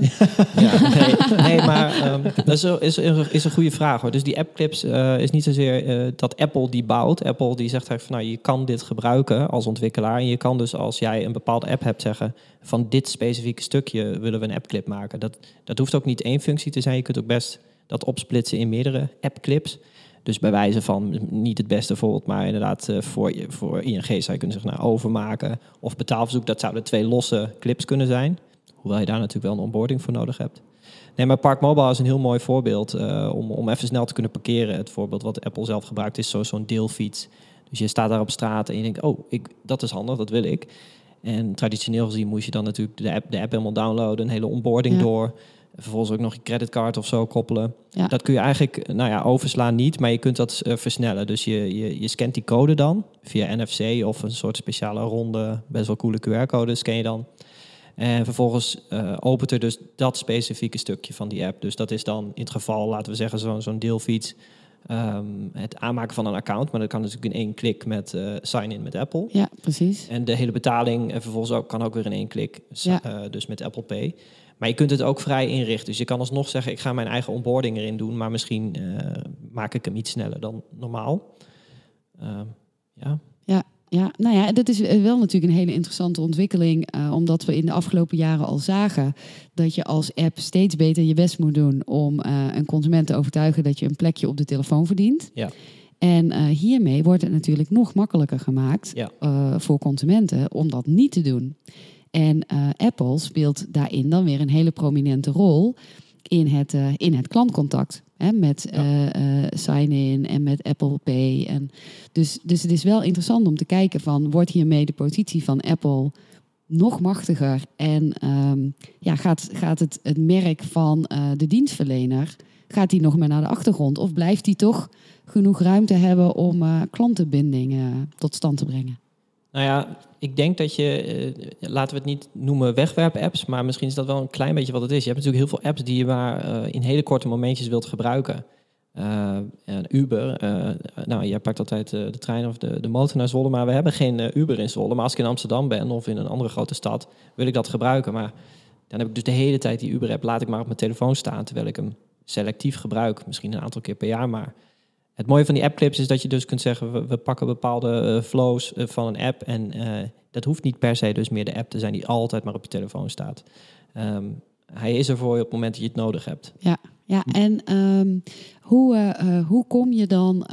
ja, nee, nee, maar ehm, dat is, een- is, een- is een goede vraag hoor. Dus die appclips eh is niet zozeer eh, dat Apple die bouwt. Apple die zegt eigenlijk van nou, je kan dit gebruiken als ontwikkelaar. En je kan dus als jij een bepaalde app hebt zeggen van dit specifieke stukje willen we een appclip maken. Dat, dat hoeft ook niet één functie te zijn. Je kunt ook best dat opsplitsen in meerdere appclips. Dus bij wijze van, niet het beste voorbeeld, maar inderdaad eh, voor, je- voor ING zou je kunnen zeggen, nou, overmaken of betaalverzoek, dat zouden twee losse clips kunnen zijn. Hoewel je daar natuurlijk wel een onboarding voor nodig hebt. Nee, maar Park Mobile is een heel mooi voorbeeld eh, om, om even snel te kunnen parkeren. Het voorbeeld wat Apple zelf gebruikt is zo- zo'n deelfiets. Dus je staat daar op straat en je denkt, oh, ik, dat is handig, dat wil ik. En traditioneel gezien moest je dan natuurlijk de app, de app helemaal downloaden, een hele onboarding Ja. door. Vervolgens ook nog je creditcard of zo koppelen. Ja. Dat kun je eigenlijk, nou ja, overslaan niet, maar je kunt dat eh, versnellen. Dus je, je, je scant die code dan via NFC of een soort speciale ronde, best wel coole QR-code scan je dan. En vervolgens eh, opent er dus dat specifieke stukje van die app. Dus dat is dan in het geval, laten we zeggen, zo'n zo'n deelfiets. ehm, het aanmaken van een account, maar dat kan natuurlijk in één klik met eh, sign-in met Apple. Ja, precies. En de hele betaling en vervolgens ook, kan ook weer in één klik, Ja. dus met Apple Pay. Maar je kunt het ook vrij inrichten. Dus je kan alsnog zeggen, ik ga mijn eigen onboarding erin doen, maar misschien eh, maak ik hem iets sneller dan normaal. Ehm, ja. Ja, nou ja, dat is eh, wel natuurlijk een hele interessante ontwikkeling. eh, omdat we in de afgelopen jaren al zagen dat je als app steeds beter je best moet doen om een consument te overtuigen dat je een plekje op de telefoon verdient. Ja. En hiermee wordt het natuurlijk nog makkelijker gemaakt Ja. voor consumenten om dat niet te doen. En eh, Apple speelt daarin dan weer een hele prominente rol in het, eh, in het klantcontact. Hè, met eh, eh, sign-in en met Apple Pay. En dus, dus het is wel interessant om te kijken van... wordt hiermee de positie van Apple nog machtiger? En ehm, ja, gaat, gaat het, het merk van de dienstverlener... gaat die nog meer naar de achtergrond? Of blijft die toch genoeg ruimte hebben om klantenbinding eh, tot stand te brengen? Nou ja, ik denk dat je, eh, laten we het niet noemen wegwerp-apps, maar misschien is dat wel een klein beetje wat het is. Je hebt natuurlijk heel veel apps die je maar eh, in hele korte momentjes wilt gebruiken. Eh, Uber, nou, jij pakt altijd de trein of de, de motor naar Zwolle, maar we hebben geen Uber in Zwolle. Maar als ik in Amsterdam ben of in een andere grote stad, wil ik dat gebruiken. Maar dan heb ik dus de hele tijd die Uber-app, laat ik maar op mijn telefoon staan, terwijl ik hem selectief gebruik. Misschien een aantal keer per jaar, maar het mooie van die appclips is dat je dus kunt zeggen, we, we pakken bepaalde eh, flows eh, van een app en eh, dat hoeft niet per se dus meer de app te zijn die altijd maar op je telefoon staat. Ehm, hij is er voor je op het moment dat je het nodig hebt. Ja, ja. en ehm, hoe, hoe kom je dan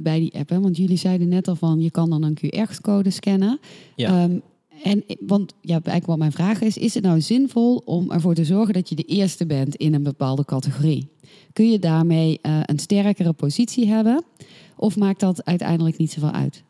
bij die app? Hè? Want jullie zeiden net al van, je kan dan een QR-code scannen. Ja. Ehm, en, want ja, eigenlijk wat mijn vraag is, is het nou zinvol om ervoor te zorgen dat je de eerste bent in een bepaalde categorie? Kun je daarmee eh, een sterkere positie hebben? Of maakt dat uiteindelijk niet zoveel uit?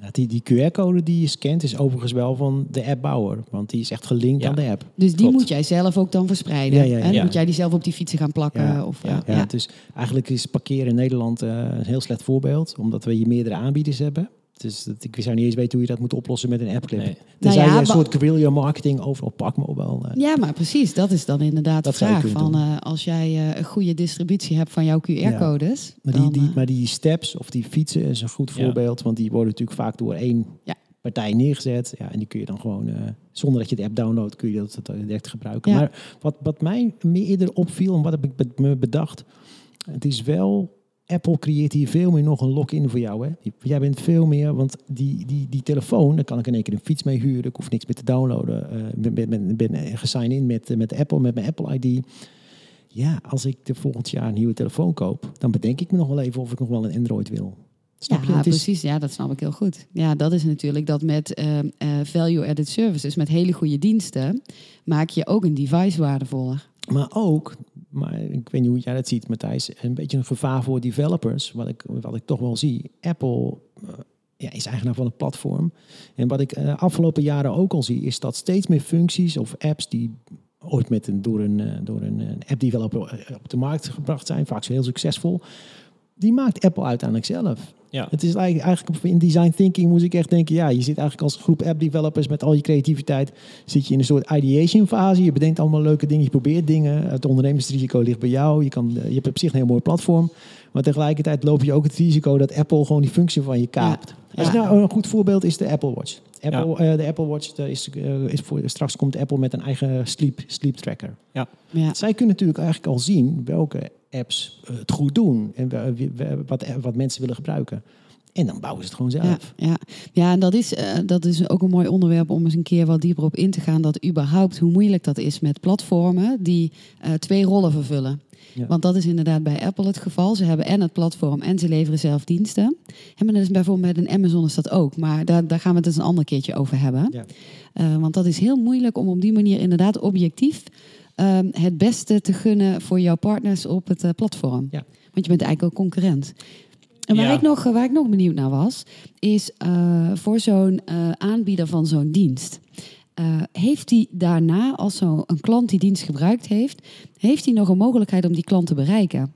Nou, die, die QR-code die je scant is overigens wel van de appbouwer. Want die is echt gelinkt Ja. aan de app. Dus die Klopt. moet jij zelf ook dan verspreiden. Ja, ja, ja. En dan Ja. moet jij die zelf op die fietsen gaan plakken. Ja. Of, Ja. eh, Ja, Dus eigenlijk is parkeren in Nederland eh, een heel slecht voorbeeld. Omdat we hier meerdere aanbieders hebben. Dus dat, ik zou niet eens weten hoe je dat moet oplossen met een appclip. Nee. Tenzij Nou ja, je een soort guerrilla marketing overal pakmobile. eh Ja, maar precies. Dat is dan inderdaad Dat de vraag. Van, eh, als jij eh, een goede distributie hebt van jouw QR-codes. Maar die, dan, die, maar die steps of die fietsen is een goed Ja. voorbeeld. Want die worden natuurlijk vaak door één Ja. partij neergezet. Ja, en die kun je dan gewoon, eh, zonder dat je de app downloadt, kun je dat dat direct gebruiken. Ja. Maar wat, wat mij meer eerder opviel en wat heb ik me bedacht. Het is wel, Apple creëert hier veel meer nog een lock-in voor jou. Hè? Jij bent veel meer, want die, die, die telefoon, daar kan ik in één keer een fiets mee huren. Ik hoef niks meer te downloaden. Eh, Ik ben, ben, ben gesigned in met, met Apple, met mijn Apple ID. Ja, als ik de volgend jaar een nieuwe telefoon koop, dan bedenk ik me nog wel even of ik nog wel een Android wil. Snap ja, je? Het is, precies. Ja, dat snap ik heel goed. Ja, dat is natuurlijk dat met eh, eh, value-added services, met hele goede diensten, maak je ook een device waardevoller. maar ook, maar ik weet niet hoe jij dat ziet, Matthijs, een beetje een gevaar voor developers, wat ik, wat ik toch wel zie. Apple eh, ja, is eigenaar van het platform. En wat ik eh, afgelopen jaren ook al zie, is dat steeds meer functies of apps die ooit met een, door een, eh, door een, eh, app-developer eh, op de markt gebracht zijn, vaak zo heel succesvol, die maakt Apple uiteindelijk zelf. Ja. Het is eigenlijk, eigenlijk in design thinking moest ik echt denken, ja, je zit eigenlijk als groep app developers met al je creativiteit, zit je in een soort ideation fase. Je bedenkt allemaal leuke dingen, je probeert dingen. Het ondernemingsrisico ligt bij jou. Je, kan, je hebt op zich een heel mooi platform. Maar tegelijkertijd loop je ook het risico dat Apple gewoon die functie van je kaapt. Als nou een goed voorbeeld is de Apple Watch. Apple, eh, de Apple Watch eh, is, eh, is voor, straks komt Apple met een eigen sleep, sleep tracker. Ja, Zij kunnen natuurlijk eigenlijk al zien welke apps eh, het goed doen en wat, wat mensen willen gebruiken. En dan bouwen ze het gewoon zelf. ja, ja. ja en dat is, eh, dat is ook een mooi onderwerp om eens een keer wat dieper op in te gaan. Dat überhaupt hoe moeilijk dat is met platformen die eh, twee rollen vervullen. Ja. Want dat is inderdaad bij Apple het geval. Ze hebben en het platform en ze leveren zelf diensten. En maar dat is bijvoorbeeld met een Amazon is dat ook. Maar daar, daar gaan we het eens een ander keertje over hebben. Ja. Want dat is heel moeilijk om op die manier inderdaad objectief ehm, het beste te gunnen voor jouw partners op het eh, platform. Ja. Want je bent eigenlijk ook concurrent. En waar, Ja. ik nog, waar ik nog benieuwd naar was, is eh, voor zo'n eh, aanbieder van zo'n dienst. heeft hij daarna, als zo'n een klant die dienst gebruikt heeft, heeft hij nog een mogelijkheid om die klant te bereiken?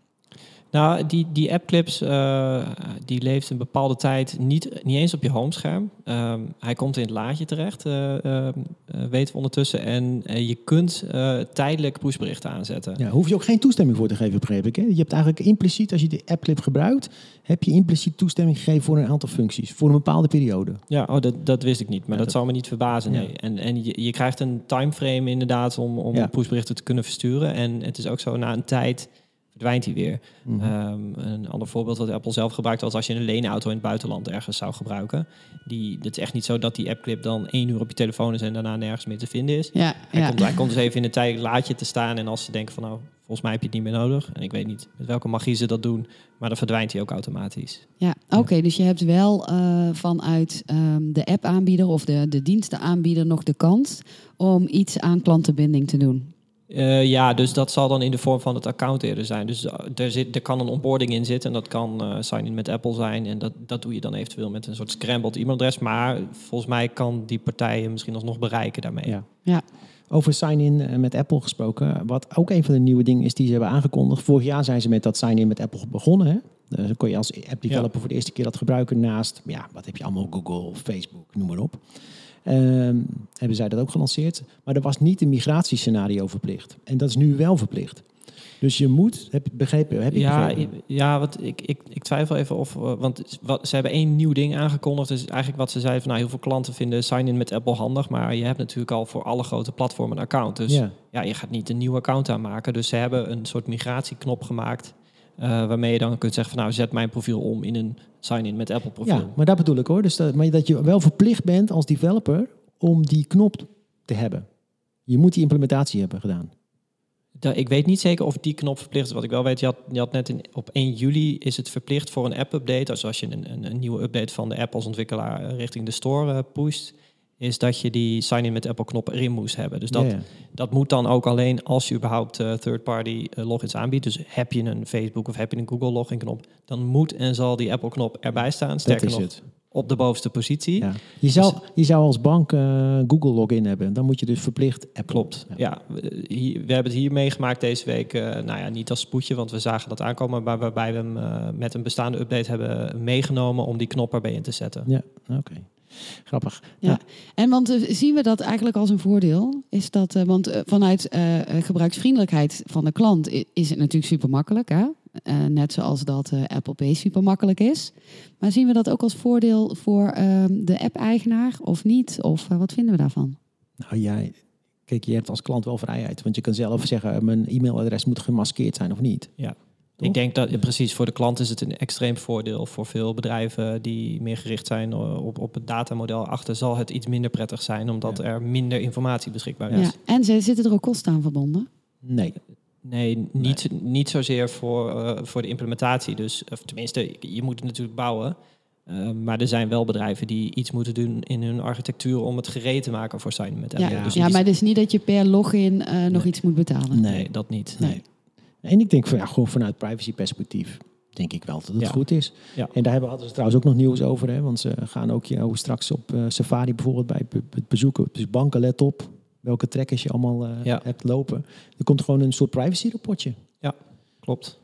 Nou, die, die appclips, eh die leeft een bepaalde tijd niet, niet eens op je homescherm. Ehm, hij komt in het laadje terecht, eh, weten we ondertussen. En je kunt tijdelijk pushberichten aanzetten. Ja, hoef je ook geen toestemming voor te geven, begreep ik. Hè? Je hebt eigenlijk impliciet, als je de appclip gebruikt, heb je impliciet toestemming gegeven voor een aantal functies. Voor een bepaalde periode. Ja, oh, dat, dat wist ik niet, maar Ja, dat, dat- zou me niet verbazen. Ja. Nee. En, en je, je krijgt een timeframe inderdaad om, om Ja. pushberichten te kunnen versturen. En het is ook zo, na een tijd verdwijnt hij weer. Mhm. Ehm, een ander voorbeeld wat Apple zelf gebruikt was als je een leenauto in het buitenland ergens zou gebruiken. Die, het is echt niet zo dat die appclip dan één uur op je telefoon is en daarna nergens meer te vinden is. Ja, Hij, ja. komt, hij komt dus even in een tijdelijk laadje te staan en als ze denken van nou, volgens mij heb je het niet meer nodig. En ik weet niet met welke magie ze dat doen, maar dan verdwijnt hij ook automatisch. Ja, oké. dus je hebt wel eh, vanuit ehm, de app-aanbieder of de, de dienstenaanbieder nog de kans om iets aan klantenbinding te doen. Eh, ja, dus dat zal dan in de vorm van het account eerder zijn. Dus eh, er, zit, er kan een onboarding in zitten en dat kan eh sign-in met Apple zijn. En dat, dat doe je dan eventueel met een soort scrambled e-mailadres. Maar volgens mij kan die partijen misschien alsnog bereiken daarmee. Ja. Ja. Over sign-in met Apple gesproken. Wat ook een van de nieuwe dingen is die ze hebben aangekondigd. Vorig jaar zijn ze met dat sign-in met Apple begonnen. Hè? Dus dan kon je als app developer voor de eerste keer dat gebruiken naast, ja, wat heb je allemaal, Google, Facebook, noem maar op. Ehm, hebben zij dat ook gelanceerd. Maar er was niet een migratiescenario verplicht. En dat is nu wel verplicht. Dus je moet, heb je begrepen? Heb je Ja, begrepen? ja wat ik, ik, ik twijfel even of... eh, want wat, ze hebben één nieuw ding aangekondigd. Dus eigenlijk wat ze zeiden van... Nou, heel veel klanten vinden sign-in met Apple handig. Maar je hebt natuurlijk al voor alle grote platformen een account. Dus ja. ja. je gaat niet een nieuw account aanmaken. Dus ze hebben een soort migratieknop gemaakt... eh, waarmee je dan kunt zeggen van... Nou, zet mijn profiel om in een sign-in met Apple profiel. ja, maar dat bedoel ik hoor. Dus dat, maar dat je wel verplicht bent als developer om die knop te hebben. Je moet die implementatie hebben gedaan. Da- ik weet niet zeker of die knop verplicht is. Wat ik wel weet, je had, je had net in, op 1 juli is het verplicht voor een app-update. Dus als je een, een, een nieuwe update van de app als ontwikkelaar eh, richting de store eh, pusht, is dat je die sign-in met Apple knop erin moest hebben. Dus dat, Ja, ja. dat moet dan ook alleen als je überhaupt eh, third-party eh, logins aanbiedt. Dus heb je een Facebook of heb je een Google login knop, dan moet en zal die Apple knop erbij staan. Sterker nog, het. op de bovenste positie. Ja. Je, zou, je zou als bank eh, Google login hebben. Dan moet je dus verplicht Apple. Klopt. Ja, we, hier- we hebben het hier meegemaakt deze week. nou ja, niet als spoedje, want we zagen dat aankomen. Maar waarbij we hem met een bestaande update hebben meegenomen om die knop erbij in te zetten. Ja, oké. Grappig. Ja. En want eh, zien we dat eigenlijk als een voordeel? Is dat, eh, want eh, vanuit eh, eh, gebruiksvriendelijkheid van de klant is het natuurlijk super makkelijk. Hè? Eh, net zoals dat eh, Apple Pay super makkelijk is. Maar zien we dat ook als voordeel voor ehm, de app-eigenaar of niet? Of wat vinden we daarvan? Nou jij, kijk, je hebt als klant wel vrijheid. Want je kan zelf zeggen, mijn e-mailadres moet gemaskeerd zijn of niet. Ja. Toch? Ik denk dat ja, precies voor de klant is het een extreem voordeel. Voor veel bedrijven die meer gericht zijn eh, op, op het datamodel achter, zal het iets minder prettig zijn, omdat Ja. er minder informatie beschikbaar is. Ja. En zitten er ook kosten aan verbonden? Nee. Nee, niet, niet zozeer voor, eh, voor de implementatie. Dus, of tenminste, je moet het natuurlijk bouwen. Eh, maar er zijn wel bedrijven die iets moeten doen in hun architectuur om het gereed te maken voor sign met Ja, Apple. ja, Dus maar het is niet dat je per login nog Nee. iets moet betalen. Nee. nee, dat niet. Nee. En ik denk van, ja, gewoon vanuit privacy perspectief denk ik wel dat het Ja. goed is. Ja. En daar hebben, hadden ze trouwens ook nog nieuws over. Hè, want ze gaan ook jou straks op eh, Safari bijvoorbeeld bij het bezoeken. Dus banken, let op welke trackers je allemaal eh, Ja. hebt lopen. Er komt gewoon een soort privacy rapportje. Klopt.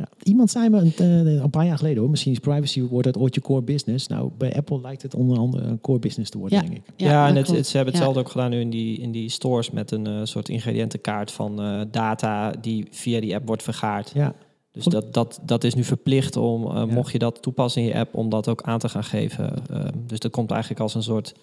Ja. Iemand zei me een, eh, een paar jaar geleden hoor, misschien is privacy wordt het ooit je core business. Nou, bij Apple lijkt het onder andere een core business te worden, Ja. denk ik. Ja, en dat het, ze hebben Ja. hetzelfde ook gedaan nu in die, in die stores met een eh, soort ingrediëntenkaart van eh, data die via die app wordt vergaard. Ja, Dus dat, dat, dat is nu verplicht om, eh, Ja. mocht je dat toepassen in je app, om dat ook aan te gaan geven. Eh, dus dat komt eigenlijk als een soort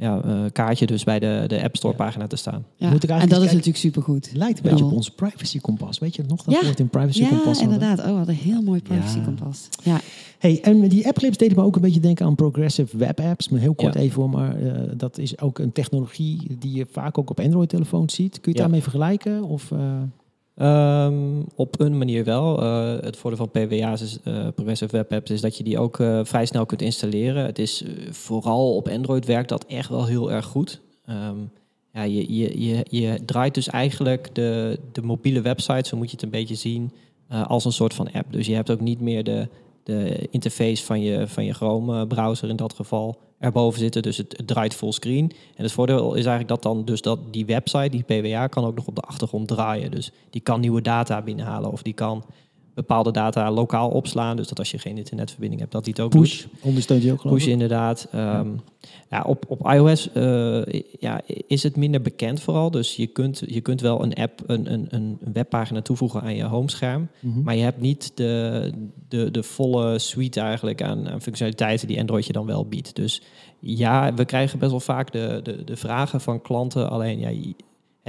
ja, eh, kaartje dus bij de, de App Store Ja. pagina te staan. Ja. Moet ik En dat is kijken- natuurlijk supergoed. lijkt een beetje op Ja. onze privacy kompas. Weet je nog dat Ja. we ooit een privacy Ja, kompas hadden? inderdaad. Oh, wat een heel mooi privacy Ja. kompas. Ja. Hey, en die appclips deden me ook een beetje denken aan progressive web apps. Maar heel kort Ja. even hoor, maar eh, dat is ook een technologie die je vaak ook op Android-telefoons ziet. Kun je het Ja. daarmee vergelijken? Of, eh, Ehm, op een manier wel. Eh, het voordeel van PWA's, eh, Progressive Web Apps, is dat je die ook eh, vrij snel kunt installeren. Het is vooral op Android werkt dat echt wel heel erg goed. Ehm, ja, je, je, je, je draait dus eigenlijk de, de mobiele website, zo moet je het een beetje zien, als een soort van app. Dus je hebt ook niet meer de, de interface van je, van je Chrome-browser in dat geval erboven zitten. Dus het, draait fullscreen. En het voordeel is eigenlijk dat dan dus dat die website, die PWA, kan ook nog op de achtergrond draaien. Dus die kan nieuwe data binnenhalen of die kan bepaalde data lokaal opslaan. Dus dat als je geen internetverbinding hebt, dat die het ook push doet. ondersteunt je ook geloof Push inderdaad. Ehm, ja. op, op iOS eh, ja, is het minder bekend vooral. Dus je kunt, je kunt wel een app, een, een, een webpagina toevoegen aan je homescherm. Mhm. Maar je hebt niet de, de, de volle suite eigenlijk aan, aan functionaliteiten die Android je dan wel biedt. Dus ja, we krijgen best wel vaak de, de, de vragen van klanten. Alleen ja,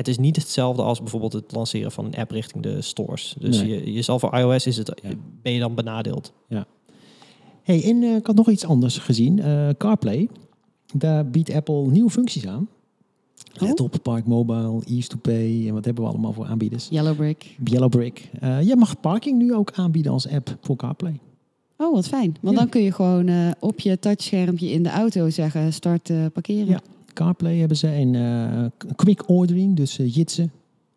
het is niet hetzelfde als bijvoorbeeld het lanceren van een app richting de stores. Dus Nee. je, je zal voor iOS is het, Ja. ben je dan benadeeld. Hey, en eh, ik had nog iets anders gezien. Eh, CarPlay. Daar biedt Apple nieuwe functies aan. Oh. Let op, Park Mobile, Ease to Pay. En wat hebben we allemaal voor aanbieders? Yellow Brick. Yellow Brick. Eh je mag parking nu ook aanbieden als app voor CarPlay. Oh, wat fijn. Want Ja. dan kun je gewoon eh, op je touchschermpje in de auto zeggen start eh, parkeren. Ja. CarPlay hebben ze en eh, quick ordering, dus eh, jitsen.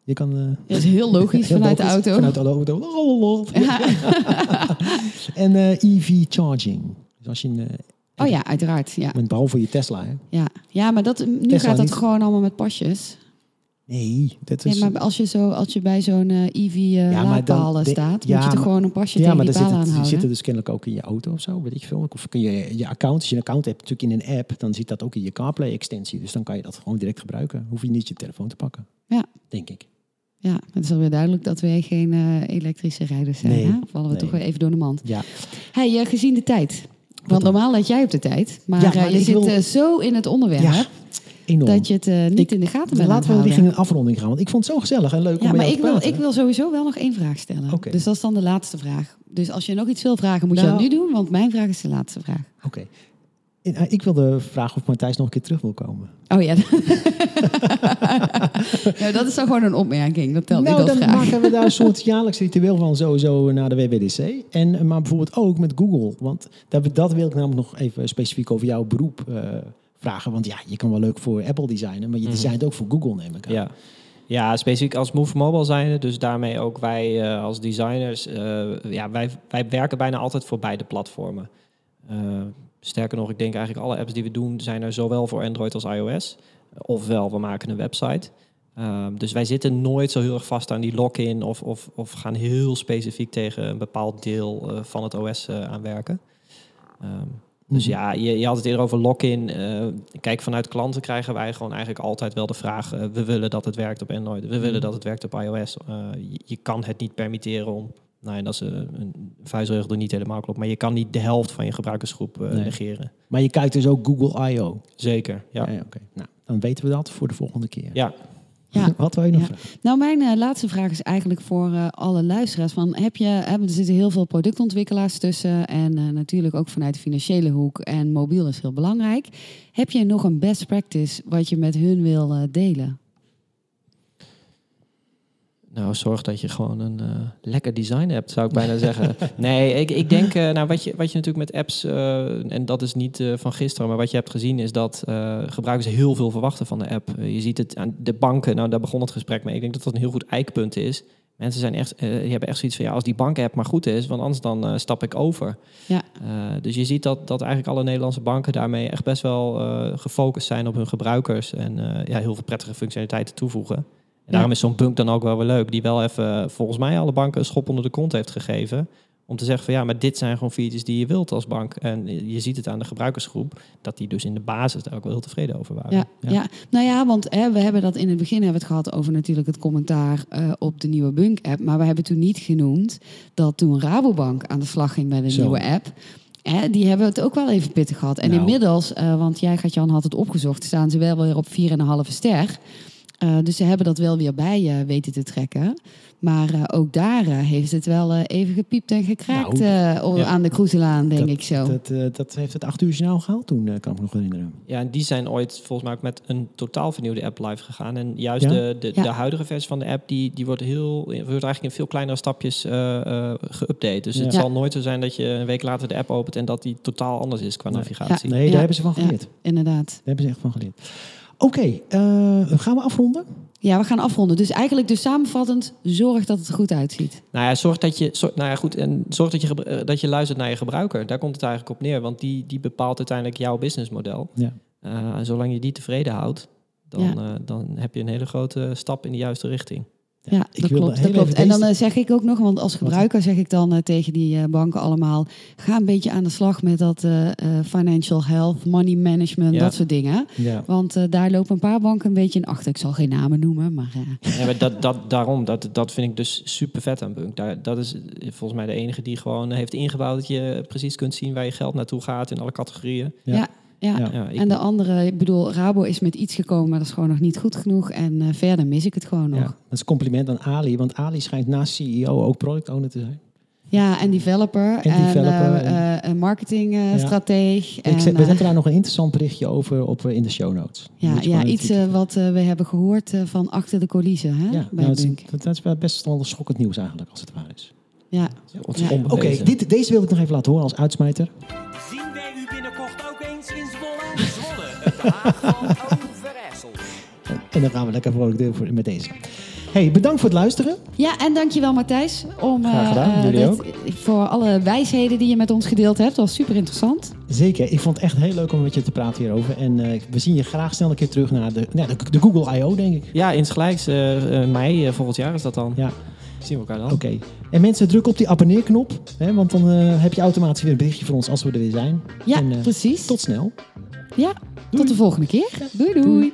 Je kan... eh, Dat is heel logisch heel vanuit logisch, de auto. Vanuit de auto. Ja. En EV charging. Dus als je een, Oh ja, uiteraard. Ja, met behalve je Tesla, hè? ja. ja maar dat, nu Tesla gaat dat niet. gewoon allemaal met pasjes. Nee, dat is... Nee, maar als je, zo, als je bij zo'n eh EV eh Ja, laadpaal eh, de- staat, ja, moet je maar- gewoon een pasje ja, tegen maar die paal die zitten dus kennelijk ook in je auto of zo, weet ik veel. Of kun je je account, als je een account hebt natuurlijk in een app, dan zit dat ook in je CarPlay-extensie. Dus dan kan je dat gewoon direct gebruiken. Hoef je niet je telefoon te pakken. Ja. Denk ik. Ja, het is alweer duidelijk dat wij geen eh, elektrische rijders zijn. Nee, Hè? Vallen we nee. toch weer even door de mand. Ja. Hey, eh, gezien de tijd. Want normaal let jij op de tijd. Maar, Ja, eh, maar je zit wil- eh, zo in het onderwerp Ja, enorm. dat je het eh, niet Ik- in de gaten bent Laten we richting een afronding gaan, want ik vond het zo gezellig en leuk om Ja, met maar ik wil, ik wil sowieso wel nog één vraag stellen. Dus dat is dan de laatste vraag. Dus als je nog iets wil vragen, moet je Nou- dat nu doen. Want mijn vraag is de laatste vraag. Oké. En, eh, Ik wilde vragen of Matthijs nog een keer terug wil komen. Oh ja. nou, dat is dan gewoon een opmerking. Dat telt nou, niet als dan vraag. maken we daar een soort jaarlijks ritueel van sowieso naar de WWDC. En, eh, maar bijvoorbeeld ook met Google. Want dat, dat wil ik namelijk nog even specifiek over jouw beroep vragen. Want ja, je kan wel leuk voor Apple designen, maar je Mhm. designt ook voor Google, neem ik aan. Ja. ja, specifiek als Move Mobile zijn, dus daarmee ook wij eh, als designers, eh, ja, wij, wij werken bijna altijd voor beide platformen. Eh, sterker nog, ik denk eigenlijk alle apps die we doen zijn er zowel voor Android als iOS. Ofwel, we maken een website. Ehm, dus wij zitten nooit zo heel erg vast aan die lock-in of, of, of gaan heel specifiek tegen een bepaald deel van het OS eh aanwerken. Ehm, dus Mhm. ja, je, je had het eerder over lock-in. Eh, kijk, vanuit klanten krijgen wij gewoon eigenlijk altijd wel de vraag... eh, we willen dat het werkt op Android, we willen dat het werkt op iOS. Eh, je, je kan het niet permitteren om... Nou, en dat is eh, een vuistregel die niet helemaal klopt... maar je kan niet de helft van je gebruikersgroep Nee. negeren. Maar je kijkt dus ook Google I.O. Zeker, ja. Ja, oké. Nou, dan weten we dat voor de volgende keer. Ja, Ja. Wat wil je nog Ja. vragen? Nou, mijn eh, laatste vraag is eigenlijk voor eh, alle luisteraars. Van, heb je, hè, er zitten heel veel productontwikkelaars tussen. En eh, natuurlijk ook vanuit de financiële hoek. En mobiel is heel belangrijk. Heb je nog een best practice wat je met hun wil delen? Nou, zorg dat je gewoon een eh, lekker design hebt, zou ik bijna zeggen. Nee, ik, ik denk, eh, nou, wat je, wat je natuurlijk met apps, eh, en dat is niet van gisteren, maar wat je hebt gezien is dat gebruikers heel veel verwachten van de app. Je ziet het aan de banken, nou, daar begon het gesprek mee. Ik denk dat dat een heel goed eikpunt is. Mensen zijn echt, die hebben echt zoiets van, ja, als die bank-app maar goed is, want anders dan stap ik over. Ja. Dus je ziet dat, dat eigenlijk alle Nederlandse banken daarmee echt best wel gefocust zijn op hun gebruikers en ja, heel veel prettige functionaliteiten toevoegen. En daarom is zo'n bunk dan ook wel weer leuk, die wel even eh, volgens mij alle banken een schop onder de kont heeft gegeven. Om te zeggen van ja, maar dit zijn gewoon features die je wilt als bank. En je ziet het aan de gebruikersgroep, dat die dus in de basis daar ook wel heel tevreden over waren. Ja, ja. nou ja, want hè, we hebben dat in het begin hebben we het gehad over natuurlijk het commentaar eh, op de nieuwe Bunk-app. Maar we hebben toen niet genoemd dat toen Rabobank aan de slag ging met een Zo. nieuwe app. Hè, die hebben het ook wel even pittig gehad. En Nou. inmiddels, eh, want jij, Jan had het opgezocht, staan ze wel weer op 4,5 ster. Eh, dus ze hebben dat wel weer bij eh, weten te trekken. Maar eh, ook daar heeft het wel even gepiept en gekraakt Nou, eh, ja. aan de Kroeselaan, denk dat, ik zo. Dat, eh, dat heeft het acht uur journaal gehaald toen, eh, kan ik me nog herinneren. Ja, en die zijn ooit volgens mij ook met een totaal vernieuwde app live gegaan. En juist Ja? de, de, Ja. de huidige versie van de app, die, die wordt, heel, wordt eigenlijk in veel kleinere stapjes eh eh, geüpdate. Dus het Ja. zal nooit zo zijn dat je een week later de app opent en dat die totaal anders is qua navigatie. Nee, Ja. daar hebben ze van Ja. geleerd. Inderdaad. Daar hebben ze echt van geleerd. Oké, eh, gaan we afronden? Ja, we gaan afronden. Dus eigenlijk dus samenvattend, zorg dat het er goed uitziet. Nou ja, zorg dat je, zorg, nou ja, goed, en zorg dat je, eh, dat je luistert naar je gebruiker. Daar komt het eigenlijk op neer, want die, die bepaalt uiteindelijk jouw businessmodel. Ja. Eh, en zolang je die tevreden houdt, dan, Ja. eh, dan heb je een hele grote stap in de juiste richting. Ja, dat klopt. Dat klopt. En dan eh, zeg ik ook nog, want als gebruiker zeg ik dan eh, tegen die eh, banken allemaal... ga een beetje aan de slag met dat financial health, money management, Ja. dat soort dingen. Ja. Want daar lopen een paar banken een beetje in achter. Ik zal geen namen noemen, maar... Ja, maar dat, dat, daarom, dat, dat vind ik dus super vet aan Bunk. Daar, dat is volgens mij de enige die gewoon heeft ingebouwd dat je precies kunt zien waar je geld naartoe gaat in alle categorieën. Ja. Ja. Ja. Ja. Ja, En de andere, ik bedoel, Rabo is met iets gekomen, maar dat is gewoon nog niet goed genoeg. En eh, verder mis ik het gewoon nog. Ja, Ja, dat is een compliment aan Ali, want Ali schijnt naast CEO ook product owner te zijn. en developer. En developer eh, en- eh, een marketingstrateeg. ik zet, we eh, zetten daar nog een interessant berichtje over op, eh, in de show notes. Ja, ja iets eh, wat eh, we hebben gehoord eh, van achter de coulissen hè, ja, bij nou, Bunk. dat, dat is wel best wel schokkend nieuws eigenlijk, als het waar is. Ja. Ja. Oké, dit- deze wil ik nog even laten horen als uitsmijter. En dan gaan we lekker vrolijk door voor- met deze. Hey, bedankt voor het luisteren. Ja, en dankjewel Matthijs om Graag gedaan, eh, jullie dit- ook. voor alle wijsheden die je met ons gedeeld hebt. Dat was super interessant. Zeker, ik vond het echt heel leuk om met je te praten hierover. En eh, we zien je graag snel een keer terug naar de, nou, de, de Google I.O., denk ik. Ja, insgelijks. eh, mei eh, volgend jaar is dat dan. Ja, Zien we elkaar dan. oké. En mensen, druk op die abonneerknop. Hè, want dan eh, heb je automatisch weer een berichtje voor ons als we er weer zijn. Ja, En, precies. Tot snel. Ja, tot de volgende keer. doei. doei. Doei.